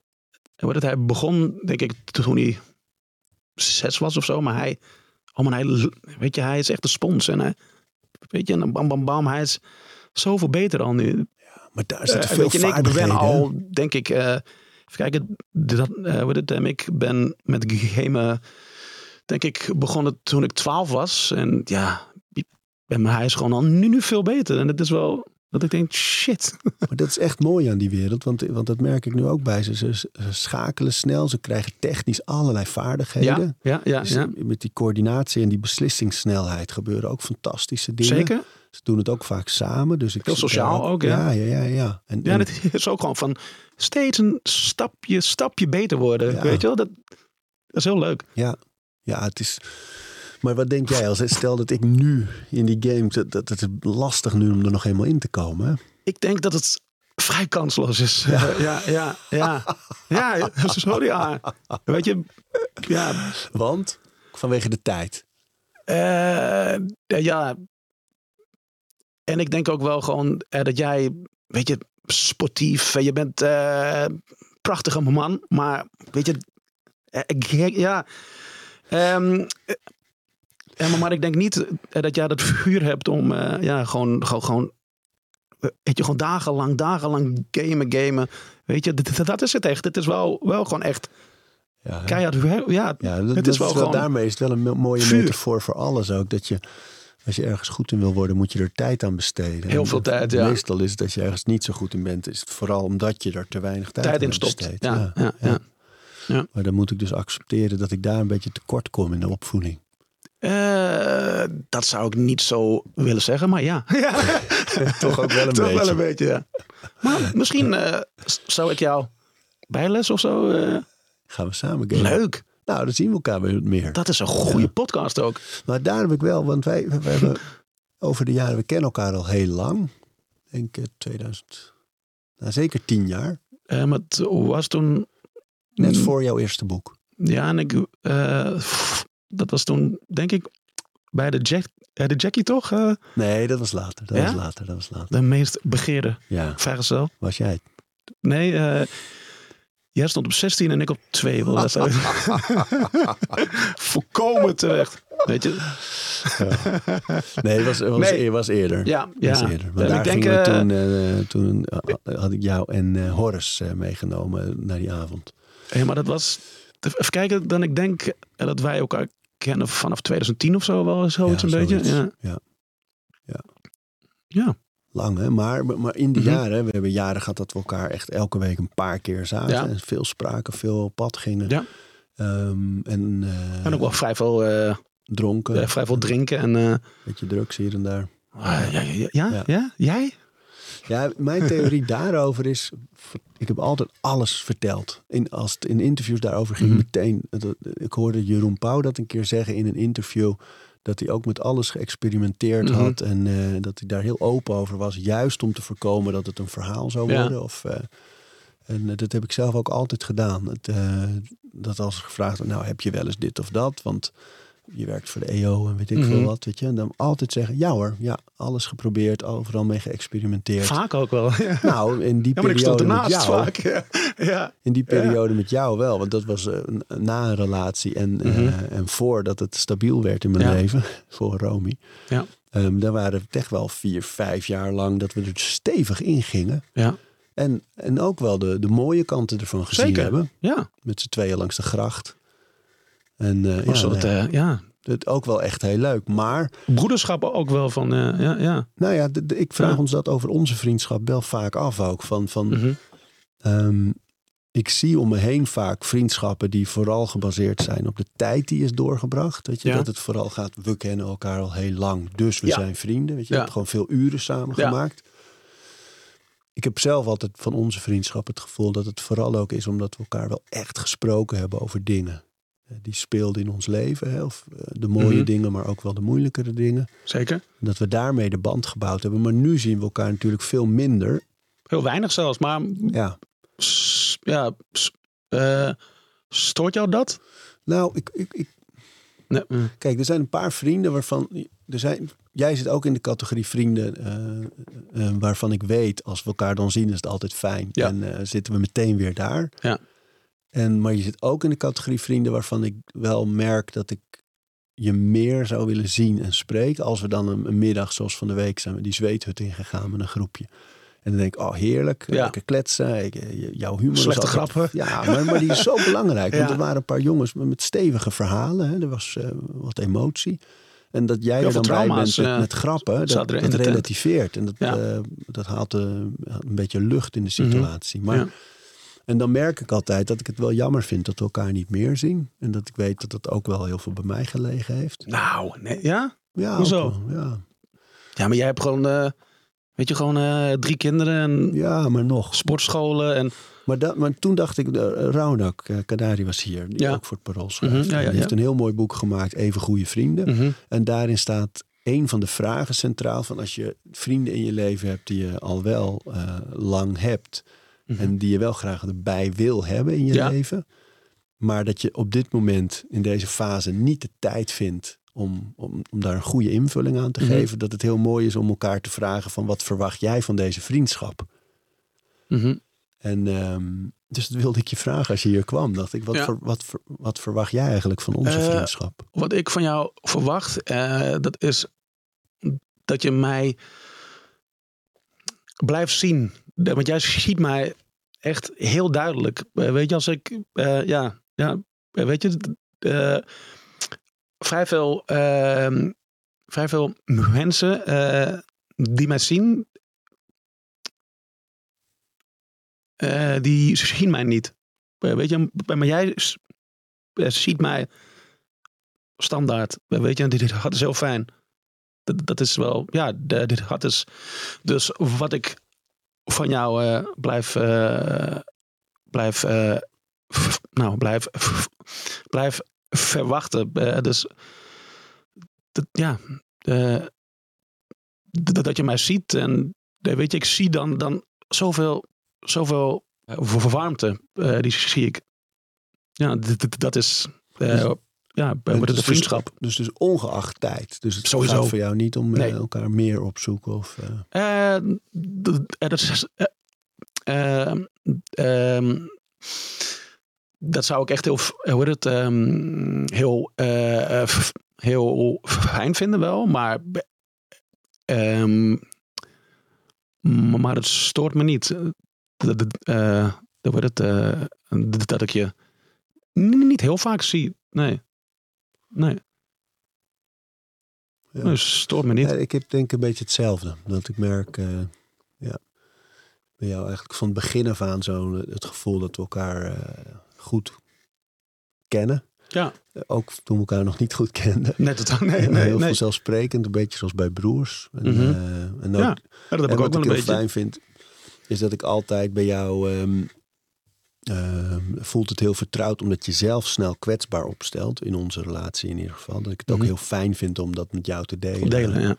Hoe het, hij begon, denk ik, toen hij zes was of zo. Maar hij... Oh, maar hij... Weet je, hij is echt een spons. En hij... Weet je, en bam, bam, bam. Hij is zoveel beter al nu. Maar daar zitten Eh, veel weet je, en ik vaardigheden. ben al, denk ik, eh, even kijken, dat, eh, het, ik ben met gamen, denk ik, begonnen toen ik 12 was. En ja, ben mijn huis gewoon al nu, nu veel beter. En het is wel dat ik denk, shit. Maar dat is echt mooi aan die wereld. Want, want dat merk ik nu ook bij ze. Ze, ze schakelen snel. Ze krijgen technisch allerlei vaardigheden. Ja, ja, ja, Dus ja. Met die coördinatie en die beslissingssnelheid gebeuren ook fantastische dingen. Zeker. Ze doen het ook vaak samen. Dus ik Heel sociaal daar ook, ja. Ja, ja, ja. ja. En, Ja, en- is ook gewoon van steeds een stapje, stapje beter worden. Ja. Weet je wel, dat, dat is heel leuk. ja, ja, het is... Maar wat denk jij als stel dat ik nu in die game... Dat, dat het is lastig nu om er nog helemaal in te komen. hè? Ik denk dat het vrij kansloos is. Ja, ja, ja. Ja, ja sorry. Ja. Weet je, ja, Want vanwege de tijd. Eh, ja. En ik denk ook wel gewoon eh, dat jij, weet je, sportief, eh, je bent eh prachtige man, maar weet je, eh, ja. Ehm, eh, maar, ik denk niet dat jij dat vuur hebt om, ja, gewoon, gewoon, gewoon, weet je, gewoon dagenlang, dagenlang gamen, gamen. Weet je, dat, dat is het echt. Het is wel, wel gewoon echt Ja, keihard. Ja, Ja, dat, Het dat is wel gewoon daarmee is het wel een mo- mooie vuur. metafoor voor alles ook. Dat je, als je ergens goed in wil worden, moet je er tijd aan besteden. Heel veel tijd, ja. Meestal is het als je ergens niet zo goed in bent, is het vooral omdat je er te weinig tijd, in stopt. besteedt. Ja, ja, ja. Maar dan moet ik dus accepteren dat ik daar een beetje tekort kom in de opvoeding. Eh, dat zou ik niet zo willen zeggen, maar ja. ja. Toch ook wel een Toch beetje. wel een beetje, ja. Maar misschien eh, zou ik jou bijles of zo. eh, Gaan we samen gamen? leuk. Nou, dan zien we elkaar weer meer. Dat is een goede podcast ook. Maar daar heb ik wel, want wij, hebben over de jaren, we kennen elkaar al heel lang. Ik denk eh, 2000, nou, zeker tien jaar. Eh, maar het was toen. Net Mm, voor jouw eerste boek. Ja, en ik. eh, dat was toen, denk ik, bij de, Jack, eh, de Jackie toch? eh, Nee, dat was later. Dat Ja? was later. Dat was later. de meest begeerde Ja, vrijgezel. was jij het? Nee, eh, jij stond op 16 en ik op 2. Wel, dat Volkomen terecht. Weet je? Nee, het was, was, Nee. eer- was eerder. Ja, ja. eerder. Maar daar ik denk, we eh, toen, eh, toen eh, had ik jou en Horace eh, meegenomen naar die avond. Ja, maar dat was. Even kijken, dan ik denk dat wij elkaar kennen vanaf 2010 of zo wel zoiets Ja, een beetje. zoiets. Ja. Ja. Ja. Lang hè, maar, maar in die Mhm. jaren, we hebben jaren gehad dat we elkaar echt elke week een paar keer zagen. Ja. En veel spraken, veel op pad gingen. Ja. Ehm, en eh, En ook wel vrij veel, eh, dronken, eh, vrij veel drinken. En, eh, beetje drugs hier en daar. ah, ja, ja, ja, ja, Ja. ja? Jij? Ja, mijn theorie daarover is, ik heb altijd alles verteld. In, als het in interviews daarover ging, Mhm. meteen. Ik hoorde Jeroen Pauw dat een keer zeggen in een interview. Dat hij ook met alles geëxperimenteerd Mhm. had. En eh, dat hij daar heel open over was. Juist om te voorkomen dat het een verhaal zou Ja. worden. Of, eh, en eh, dat heb ik zelf ook altijd gedaan. Het, dat als gevraagd wordt, nou heb je wel eens dit of dat? Want je werkt voor de EO en weet ik Mhm. veel wat. Weet je? En dan altijd zeggen, ja hoor, ja, alles geprobeerd. Overal mee geëxperimenteerd. Vaak ook wel. Ja, Nou, in die maar ik stond periode ernaast jou, vaak. Ja. ja. in die periode met jou wel, want dat was eh, na een relatie en, eh, Mhm. en voordat het stabiel werd in mijn Ja. leven, voor Romy. Ja. Ehm, daar waren het echt wel vier, vijf jaar lang dat we er stevig in gingen. Ja. En, en ook wel de, de mooie kanten ervan gezien Zeker. hebben. Ja. Met z'n tweeën langs de gracht. En Was ja, dat, nee, eh, ja. het ook wel echt heel leuk. Maar Broederschap ook wel van, ja, ja. nou ja, ik vraag Ja. ons dat over onze vriendschap wel vaak af ook. Van, van, Mhm. Ehm, ik zie om me heen vaak vriendschappen die vooral gebaseerd zijn op de tijd die is doorgebracht. Weet je, Ja. dat het vooral gaat, we kennen elkaar al heel lang, dus we Ja. zijn vrienden. Weet je, Ja. we hebben gewoon veel uren samen Ja. gemaakt. Ik heb zelf altijd van onze vriendschap het gevoel dat het vooral ook is omdat we elkaar wel echt gesproken hebben over dingen. eh, Die speelden in ons leven. Hè? Of eh, de mooie Mhm. dingen, maar ook wel de moeilijkere dingen. Zeker. Dat we daarmee de band gebouwd hebben. Maar nu zien we elkaar natuurlijk veel minder. Heel weinig zelfs, maar Ja, ja, eh, stoort jou dat? nou, ik, ik, ik, Nee. mm. Kijk, er zijn een paar vrienden waarvan. Er zijn, jij zit ook in de categorie vrienden. eh, eh, waarvan ik weet, als we elkaar dan zien, is het altijd fijn. Ja. En zitten we meteen weer daar. Ja. En, maar je zit ook in de categorie vrienden waarvan ik wel merk dat ik je meer zou willen zien en spreken. Als we dan een, een middag, zoals van de week, zijn we die zweethut ingegaan met een groepje. En dan denk ik, oh heerlijk, Ja. lekker kletsen. Ik, eh, jouw humor Slechte altijd- grappen. Ja, maar, maar die is zo belangrijk. Want er waren een paar jongens met, stevige verhalen. Hè. Er was eh, wat emotie. En dat jij er dan bij bent met, eh, met grappen, dat, dat relativeert. En dat, eh, dat haalt eh, een beetje lucht in de situatie. Maar. En dan merk ik altijd dat ik het wel jammer vind dat we elkaar niet meer zien. En dat ik weet dat dat ook wel heel veel bij mij gelegen heeft. Nou, nee, ja? Ja, Hoezo? ook ja. Ja, maar jij hebt gewoon, eh, weet je, gewoon eh, drie kinderen en ja, maar nog. sportscholen en... Maar, dat, maar toen dacht ik, uh, Raunak uh, Kadari was hier, die Ja. ook voor het Parool schrijft. Mhm, ja, ja, Die heeft een heel mooi boek gemaakt, Even Goede Vrienden. Mhm. En daarin staat een van de vragen centraal van als je vrienden in je leven hebt die je al wel eh, lang hebt. Mhm. En die je wel graag erbij wil hebben in je leven. Maar dat je op dit moment in deze fase niet de tijd vindt om, om, om daar een goede invulling aan te Mhm. geven. Dat het heel mooi is om elkaar te vragen van wat verwacht jij van deze vriendschap? Mhm. En ehm, dus dat wilde ik je vragen als je hier kwam. Dacht ik, wat, Ja. ver- wat, ver- wat verwacht jij eigenlijk van onze Eh, vriendschap? Wat ik van jou verwacht, eh, dat is dat je mij blijft zien. Want jij ziet mij echt heel duidelijk. Eh, weet je, als ik, ja, ja, weet je, vrij veel, eh, vrij veel mensen eh, die mij zien, eh, die zien mij niet. Eh, weet je, maar jij ziet mij standaard. Weet je, dit, had is heel fijn. Dat, is wel, ja, dit had is. Dus wat ik van jou blijf, blijf, nou, blijf, blijf verwachten. Eh, dus, dat, ja, eh, dat, dat je mij ziet en eh, weet je, ik zie dan, dan zoveel, zoveel warmte, die zie ik. Ja, dat is, eh, ja, bij En de dus- vriendschap. Dus, dus ongeacht tijd. Dus het Sowieso. gaat voor jou niet om Nee. elkaar meer opzoeken. Of, dat is. eh, ehm, ehm, dat zou ik echt heel, hoe het, ehm, heel, eh, eh, f- heel fijn vinden wel, maar, ehm, maar het stoort me niet. Dat, dat, eh, hoe heet het, eh, dat dat ik je niet heel vaak zie. Nee. Nee. Ja. Stoort me niet. Ja, ik heb denk ik een beetje hetzelfde. Dat ik merk, eh, ja, bij jou eigenlijk van het begin af aan zo eh, het gevoel dat we elkaar eh, goed kennen. Ja. Eh, Ook toen we elkaar nog niet goed kenden. Nee, totaal. Nee, En nee, heel nee. vanzelfsprekend, een beetje zoals bij broers. En, Mhm. eh, en ook, Ja, dat heb ik ook wat wel ik een heel beetje. fijn vind, is dat ik altijd bij jou ehm, eh, voelt het heel vertrouwd omdat je zelf snel kwetsbaar opstelt. In onze relatie in ieder geval. Dat ik het ook Mhm. heel fijn vind om dat met jou te delen. Delen, ja.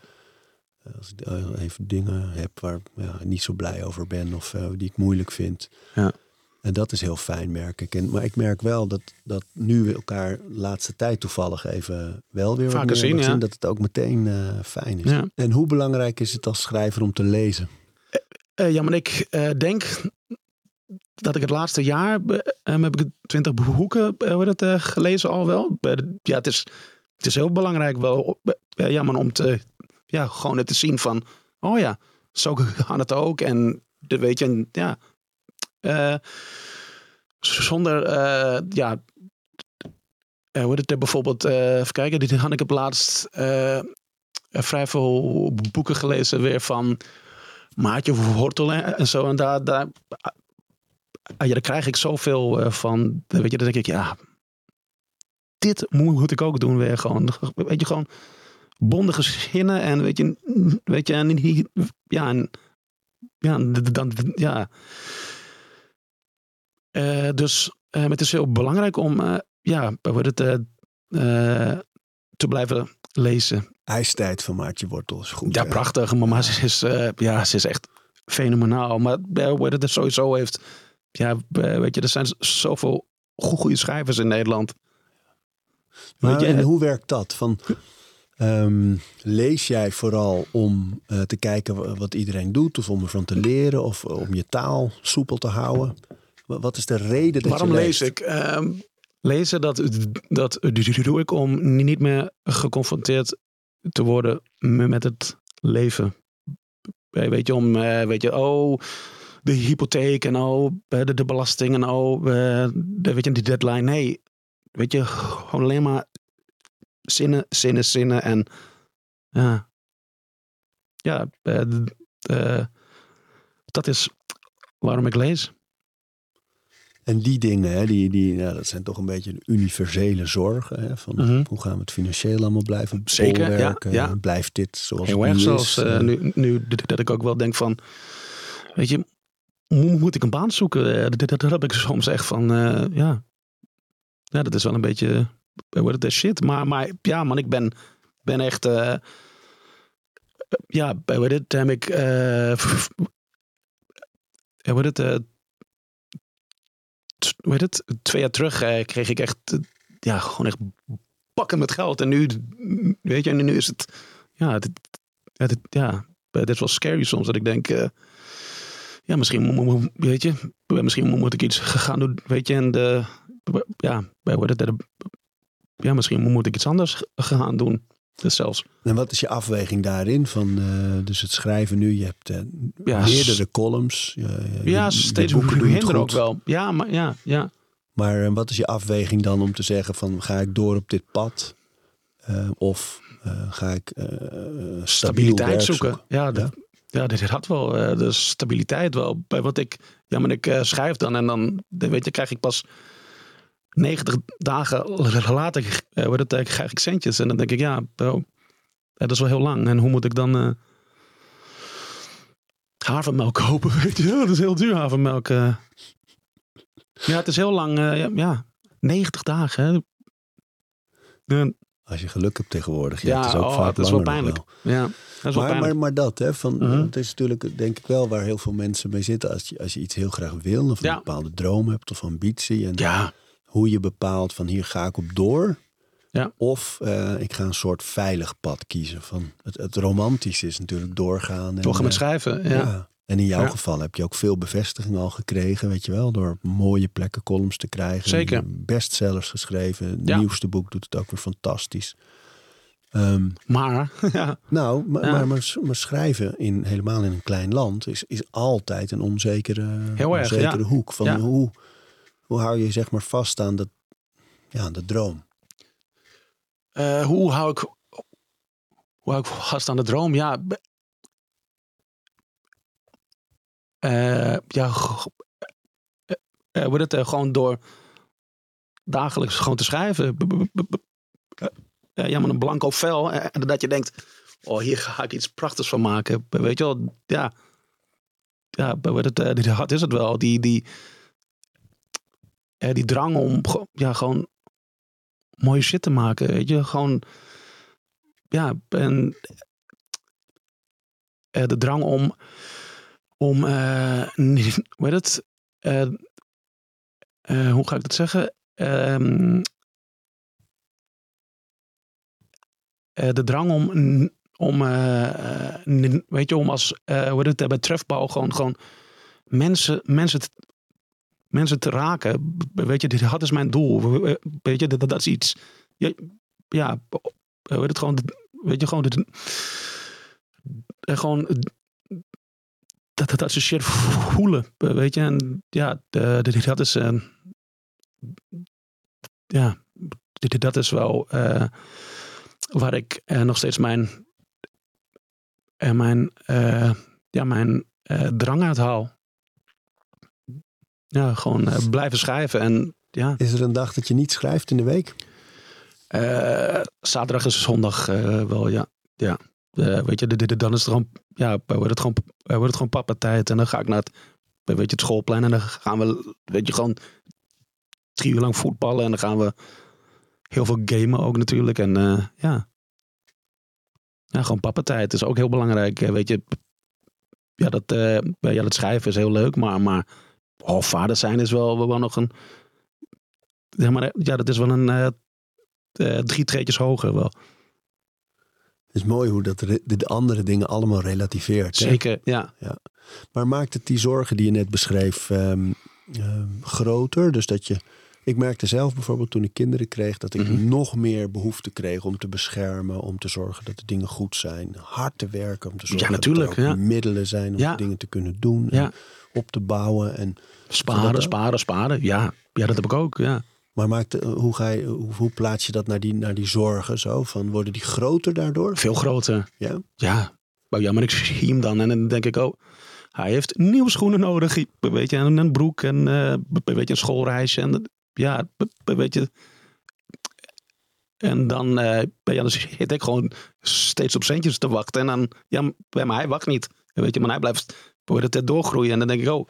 Als ik eh, even dingen heb waar ja, ik niet zo blij over ben of eh, die ik moeilijk vind. Ja. En dat is heel fijn, merk ik. En, maar ik merk wel dat, dat nu we elkaar laatste tijd toevallig even wel weer Vaker zien, ja. dat het ook meteen eh, fijn is. Ja. En hoe belangrijk is het als schrijver om te lezen? Eh, ja, maar ik denk dat ik het laatste jaar heb ik twintig boeken het, gelezen al wel. Ja, het is, het is heel belangrijk wel ja, maar om te, ja, gewoon het te zien van, oh ja, zo kan het ook. En de, weet je, en, ja, eh, zonder, eh, ja, eh, hoe heet het, eh, bijvoorbeeld, even kijken, die had ik op laatst vrij veel boeken gelezen weer van Maatje Wortel en zo. En daar, daar, ah, ja, daar krijg ik zoveel van. Weet je, dan denk ik, ja, dit moet, ik ook doen weer gewoon. Weet je, gewoon bondige zinnen en weet je, weet je, en ja, en, ja, dan, ja. Eh, dus eh, het is heel belangrijk om, eh, ja, het, eh, te blijven lezen. IJstijd van Maartje Wortel is goed. Ja, hè? prachtig. Mama ze is, ja, ze is echt fenomenaal. Maar hoe het er sowieso heeft. Ja, weet je, er zijn zoveel go- goede schrijvers in Nederland. Maar Weet je, en hoe werkt dat? Van, ehm, lees jij vooral om te kijken wa- wat iedereen doet, of om ervan te leren, of om je taal soepel te houden? Wa- Wat is de reden dat Waarom je lees leest? ik? Ehm, lezen, dat, dat doe ik om niet meer geconfronteerd te worden me- met het leven. Eh, Weet je, om, eh, weet je, oh, de hypotheek en oh, eh, de, de belasting en oh, de, weet je, die deadline. Nee, weet je, gewoon alleen maar zinnen, zinnen, zinnen en ja, ja, dat is waarom ik lees. En die dingen, hè, die, die, ja, dat zijn toch een beetje de universele zorgen. Hè, van Mhm. Hoe gaan we het financieel allemaal blijven Zeker, ja, bolwerken? ja. Blijft dit zoals Heel het erg nu is? eh, nu, nu dat ik ook wel denk van, weet je, mo- moet ik een baan zoeken? Eh, Dat, dat, dat heb ik soms echt van, eh, ja. Ja, dat is wel een beetje, what het is shit. Maar, maar ja man, ik ben, ben echt, ja, bij heb ik, wat het, hoe heet het, twee jaar terug eh, kreeg ik echt, eh, ja, gewoon echt pakken met geld. En nu, weet je, en nu is het, ja, dit, ja, dit, ja, dit is wel scary soms. Dat ik denk, eh, ja, misschien weet je, misschien moet, ik iets gaan doen, weet je. En de, ja, bij eh, ja, misschien moet ik iets anders gaan doen. Dus zelfs, En wat is je afweging daarin? Van, eh, dus het schrijven nu, je hebt eh, Ja, meerdere columns. Je- ja, steeds boeken ook wel. Ja, maar ja, ja. Maar eh, wat is je afweging dan om te zeggen van ga ik door op dit pad? Of ga ik stabiliteit zoeken. Ja, de- ja. dit had wel de stabiliteit wel. Bij wat ik, ja, maar ik schrijf dan en dan, weet je, krijg ik pas 90 dagen later, eh, wordt het, eh, krijg ik centjes. En dan denk ik, ja, bro, ja, dat is wel heel lang. En hoe moet ik dan eh, havermelk kopen? Weet je, dat is heel duur havermelk. eh. Ja, het is heel lang. eh, ja, ja, 90 dagen. Hè. Ja, Als je geluk hebt tegenwoordig. Ja, Ja, het is ook oh, vaak dat is wel pijnlijk. ja, dat is Maar, maar, pijnlijk. maar dat, hè, van, Mhm. het is natuurlijk denk ik wel waar heel veel mensen mee zitten. Als je, als je iets heel graag wil of een bepaalde droom hebt of ambitie. En ja, hoe je bepaalt van hier ga ik op door. Ja. Of eh, ik ga een soort veilig pad kiezen. Van het, het romantische is natuurlijk doorgaan. En, doorgaan met eh, schrijven. ja. Ja. En in jouw Ja. geval heb je ook veel bevestiging al gekregen, weet je wel, door mooie plekken columns te krijgen. Zeker. Bestsellers geschreven. Het Ja. nieuwste boek doet het ook weer fantastisch. Ehm, Maar, ja, nou, maar, Ja. maar, maar, maar schrijven in, helemaal in een klein land is, is altijd een onzekere, Heel erg, onzekere hoek. Van hoe, hoe hou je zeg maar vast aan dat, ja, aan de droom? Eh, hoe hou ik hoe hou ik vast aan de droom? Ja, eh, ja, eh, wordt het gewoon door dagelijks gewoon te schrijven. Eh, ja, met een blanco vel. En dat je denkt, oh, hier ga ik iets prachtigs van maken. Weet je wel, ja. Ja, het, is het wel. Die, die, eh, die drang om ja, gewoon mooie shit te maken. Weet je, gewoon. Ja, en. eh, de drang om. Om. niet, hoe heet het? Eh, eh, hoe ga ik dat zeggen? Ehm, eh, de drang om. om weet je, om als. hoe heet het? Bij trefbal gewoon. gewoon mensen, mensen, mensen te raken. Weet je, dit- dat is mijn doel. Weet je, dat, dat is iets. Ja, ja heet het gewoon. Weet je, gewoon. eh, gewoon. Dat, dat, dat ze shit voelen. Weet je, en ja, de- dat is. eh, ja, dit- dat is wel. eh, waar ik eh, nog steeds mijn. eh, mijn. ja, mijn drang uit haal. Ja, gewoon eh, blijven schrijven. En ja, Is er een dag dat je niet schrijft in de week? eh, zaterdag is zondag eh, wel, ja. ja. Weet je, de- de- dan is het gewoon, ja, wordt het gewoon, wordt het gewoon papa tijd. En dan ga ik naar het, weet je, het schoolplein. En dan gaan we, weet je, gewoon drie uur lang voetballen. En dan gaan we heel veel gamen ook natuurlijk. En ja. Ja, gewoon papa tijd is ook heel belangrijk. Weet je, ja, dat, ja, dat schrijven is heel leuk. Maar, maar oh, vader zijn is wel, wel nog een, ja, maar, ja, dat is wel een eh, eh, drie treetjes hoger wel. Het is mooi hoe dat de andere dingen allemaal relativeert. Zeker, ja. Maar maakt het die zorgen die je net beschreef ehm, ehm, groter? Dus dat je. Ik merkte zelf bijvoorbeeld toen ik kinderen kreeg dat ik Mhm. nog meer behoefte kreeg om te beschermen, om te zorgen dat de dingen goed zijn, hard te werken om te zorgen dat er ook ja. middelen zijn om Ja. dingen te kunnen doen, en Ja. op te bouwen. En, Sparen, sparen, sparen. Ja. ja, dat heb ik ook, ja. maar maakt, eh, hoe, ga je, hoe, hoe plaats je dat naar die, naar die zorgen zo? Van, worden die groter daardoor? Veel groter. Ja? Ja. Maar ja, maar ik zie hem dan en dan denk ik, oh, hij heeft nieuwe schoenen nodig. Weet je, en een broek en eh, weet je, een schoolreisje. En ja, weet je. En dan, eh, ja, zit ik gewoon steeds op centjes te wachten. En dan, ja, maar hij wacht niet. Weet je, maar hij blijft wordt het doorgroeien. En dan denk ik, oh,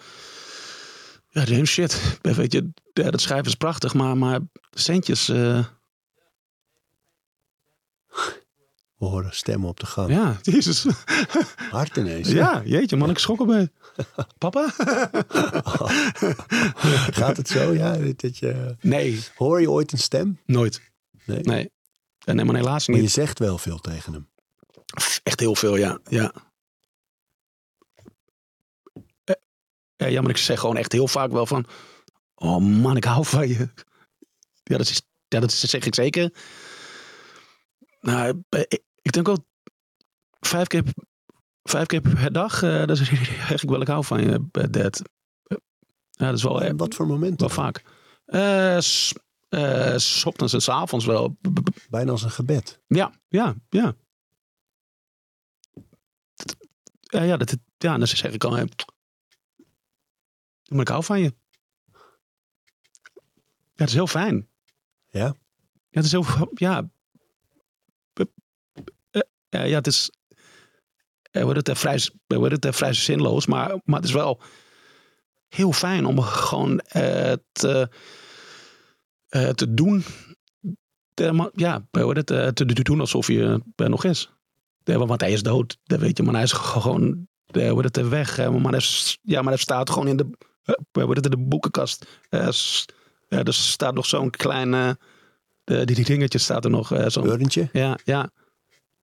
ja, damn shit. Weet je, dat schrijven is prachtig, maar, maar centjes, eh, We horen stemmen op de gang. ja, jezus. Hard ineens. Ja, jeetje man, ik schrok erbij. Papa? Gaat het zo? Ja, dat- je, Nee, hoor je ooit een stem? nooit. Nee. Nee. En nee, maar helaas Maar je niet. zegt wel veel tegen hem. Echt heel veel, ja. Ja. Eh, eh, ja, maar ik zeg gewoon echt heel vaak wel van... Oh man, ik hou van je. Ja, dat, is, ja, dat zeg ik zeker. Nou, eh, ik, denk wel vijf keer, vijf keer per dag. eh dat zeg ik wel, ik hou van je, dad. Eh, Ja, dat is wel, eh, En wat voor momenten? wel vaak. Eh, s, s ochtends en s avonds wel. Bijna als een gebed. Ja, ja, ja. Ja, ja, dat, ja dan zeg ik al. Maar ik hou van je. Ja, het is heel fijn. Ja? Ja, het is heel. Ja. Eh, ja, het is. eh, wordt het eh, vrij, wordt het vrij zinloos, maar, maar het is wel heel fijn om gewoon te, te doen. Te, ja, hoe heet het, te, te doen alsof je er nog is. Ja, want hij is dood, dat weet je, maar hij is gewoon heet het, weg. eh, Maar hij, ja, maar hij staat gewoon in de, heet het, in de boekenkast. Ja, er staat nog zo'n klein, de, die, die dingetje staat er nog. zo'n Urntje? ja, ja.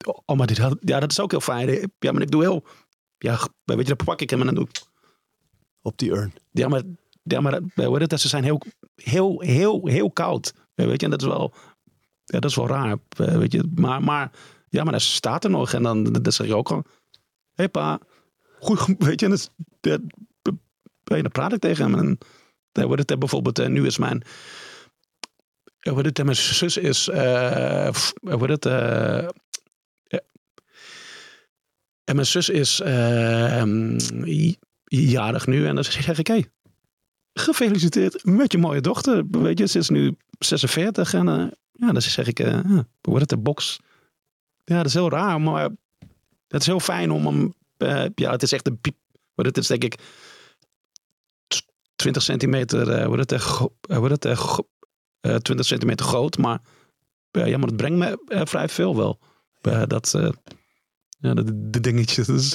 Oh, maar dit, had- ja, dat is ook heel fijn. Ja, maar ik doe heel... Ja, weet je, dan pak ik hem en dan doe ik... Op die urn. Ja, maar, ja, maar hoe het? ze zijn heel, heel, heel, heel koud. Weet je, en dat is wel... Ja, dat is wel raar, weet je. Maar, maar ja, maar hij staat er nog. En dan, dan zeg je ook gewoon... Hé hey, pa, goed, weet je. En dat, dat, dan praat ik tegen hem. En dan wordt het bijvoorbeeld... eh, nu is mijn... heet het? Mijn zus is... hoe heet het? eh, en mijn zus is eh, ehm, jarig nu. En dan zeg ik, hé, gefeliciteerd met je mooie dochter. Weet je, ze is nu 46. En eh, ja, dan zeg ik, eh hoe wordt het de box? Ja, dat is heel raar, maar het is heel fijn om hem... eh, ja, het is echt een piep. Het is denk ik... 20 centimeter, eh, wordt het, eh, eh, wordt het eh, go- eh, 20 centimeter groot. Maar, eh, ja, maar het brengt me eh, vrij veel wel. Eh, dat, eh, ja, de, de dingetjes. Dat is,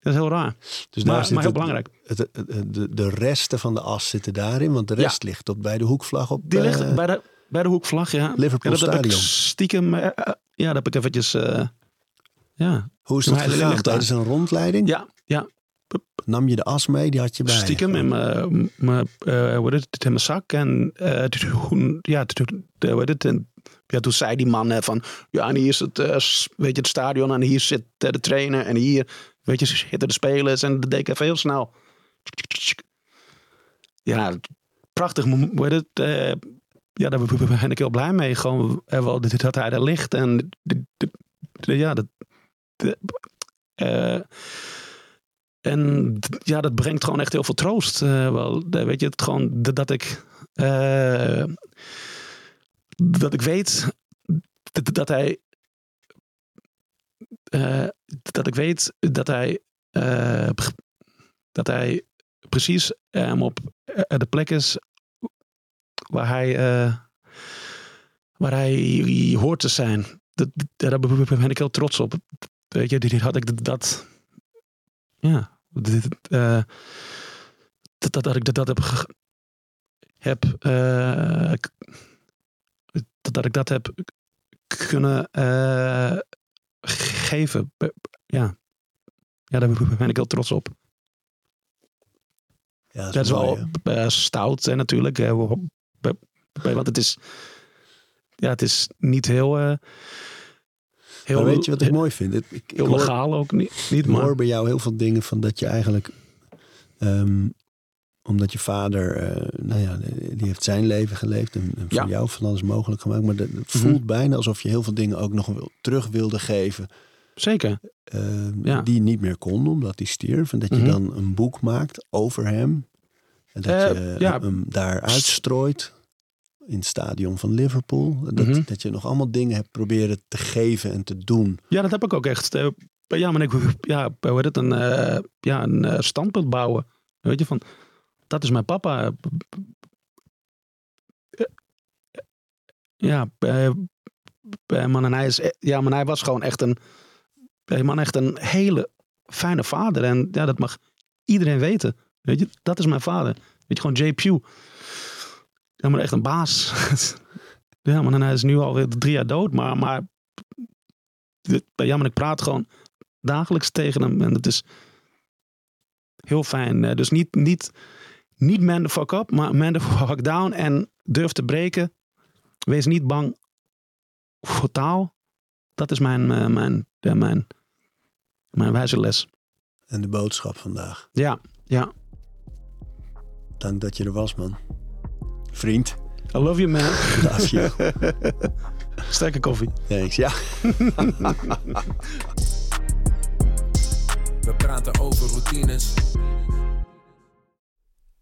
dat is heel raar. Dus maar, daar zit maar heel het- belangrijk. het- de, de resten van de as zitten daarin, want de Ja. rest ligt op bij de hoekvlag op Die ligt eh, bij de, bij de hoekvlag, ja. Liverpool ja, dat heb ik Stadion. stiekem, eh, eh, ja, dat heb ik eventjes, eh, ja. Hoe is dat Maar gegaan? ligt. Tijdens een rondleiding? Ja, ja, Nam je de as mee? Die had je bij stiekem in mijn, mijn, hoe heet het, in mijn zak. En toen, ja, toen, hoe heet het, ja, toen zei die man eh, van, ja, en hier is het, eh, weet je, het stadion en hier zit eh, de trainer en hier, weet je, zitten de spelers en ik even heel snel. Ja, prachtig, mo- hoe heet het, ja, daar ben ik heel blij mee. Gewoon dat hij er ligt en de- de- de- ja, dat, de- en ja, dat brengt gewoon echt heel veel troost. wel, weet je, het gewoon dat ik. Eh, dat ik weet dat, hij. eh, dat ik weet dat hij. eh, dat hij precies eh, op eh, de plek is waar hij. waar hij hoort te zijn. Dat, daar ben ik heel trots op. Weet je, dit had ik dat. Ja, dit, dat, dat, dat ik dat, dat heb. heb k- dat, dat ik dat heb kunnen eh, geven. Ja. ja, daar ben ik heel trots op. Ja, Dat is mooi, wel eh, stout hè, natuurlijk. Want het is, ja, het is niet heel. eh, heel Maar weet je wat ik mooi vind? Ik, Heel hoor- legaal ook niet, niet Ik maar. hoor bij jou heel veel dingen van dat je eigenlijk, ehm, omdat je vader, eh, nou ja, die heeft zijn leven geleefd en, en voor Ja. jou van alles mogelijk gemaakt. Maar dat, het Mhm. voelt bijna alsof je heel veel dingen ook nog wil, terug wilde geven Zeker. Ja. die niet meer kon omdat hij stierf. En dat je Mhm. dan een boek maakt over hem. En dat Eh, je ja. hem daar uitstrooit in het stadion van Liverpool. Dat, Mhm. dat je nog allemaal dingen hebt proberen te geven en te doen. Ja, dat heb ik ook echt. Ja, maar ik, ja, hoe heet het, een, ja, een standpunt bouwen. Weet je, van, dat is mijn papa. Eh, Ja, eh, eh, man, en hij is, ja, maar hij was gewoon echt een, man, echt een hele fijne vader. En ja, dat mag iedereen weten. Weet je, dat is mijn vader. Weet je, gewoon J. Pugh. Ja, echt een baas. ja, man, en hij is nu alweer drie jaar dood. Maar, maar ja, maar ik praat gewoon dagelijks tegen hem. En het is heel fijn. Dus niet, niet, niet man the fuck up, maar man the fuck down. En durf te breken. Wees niet bang voor taal. Dat is mijn, eh, mijn, ja, mijn, mijn wijze les. En de boodschap vandaag. Ja, ja. Dank dat je er was, man. Vriend. I love you, man. Love you. Sterke koffie. Thanks. Ja. We praten over routines.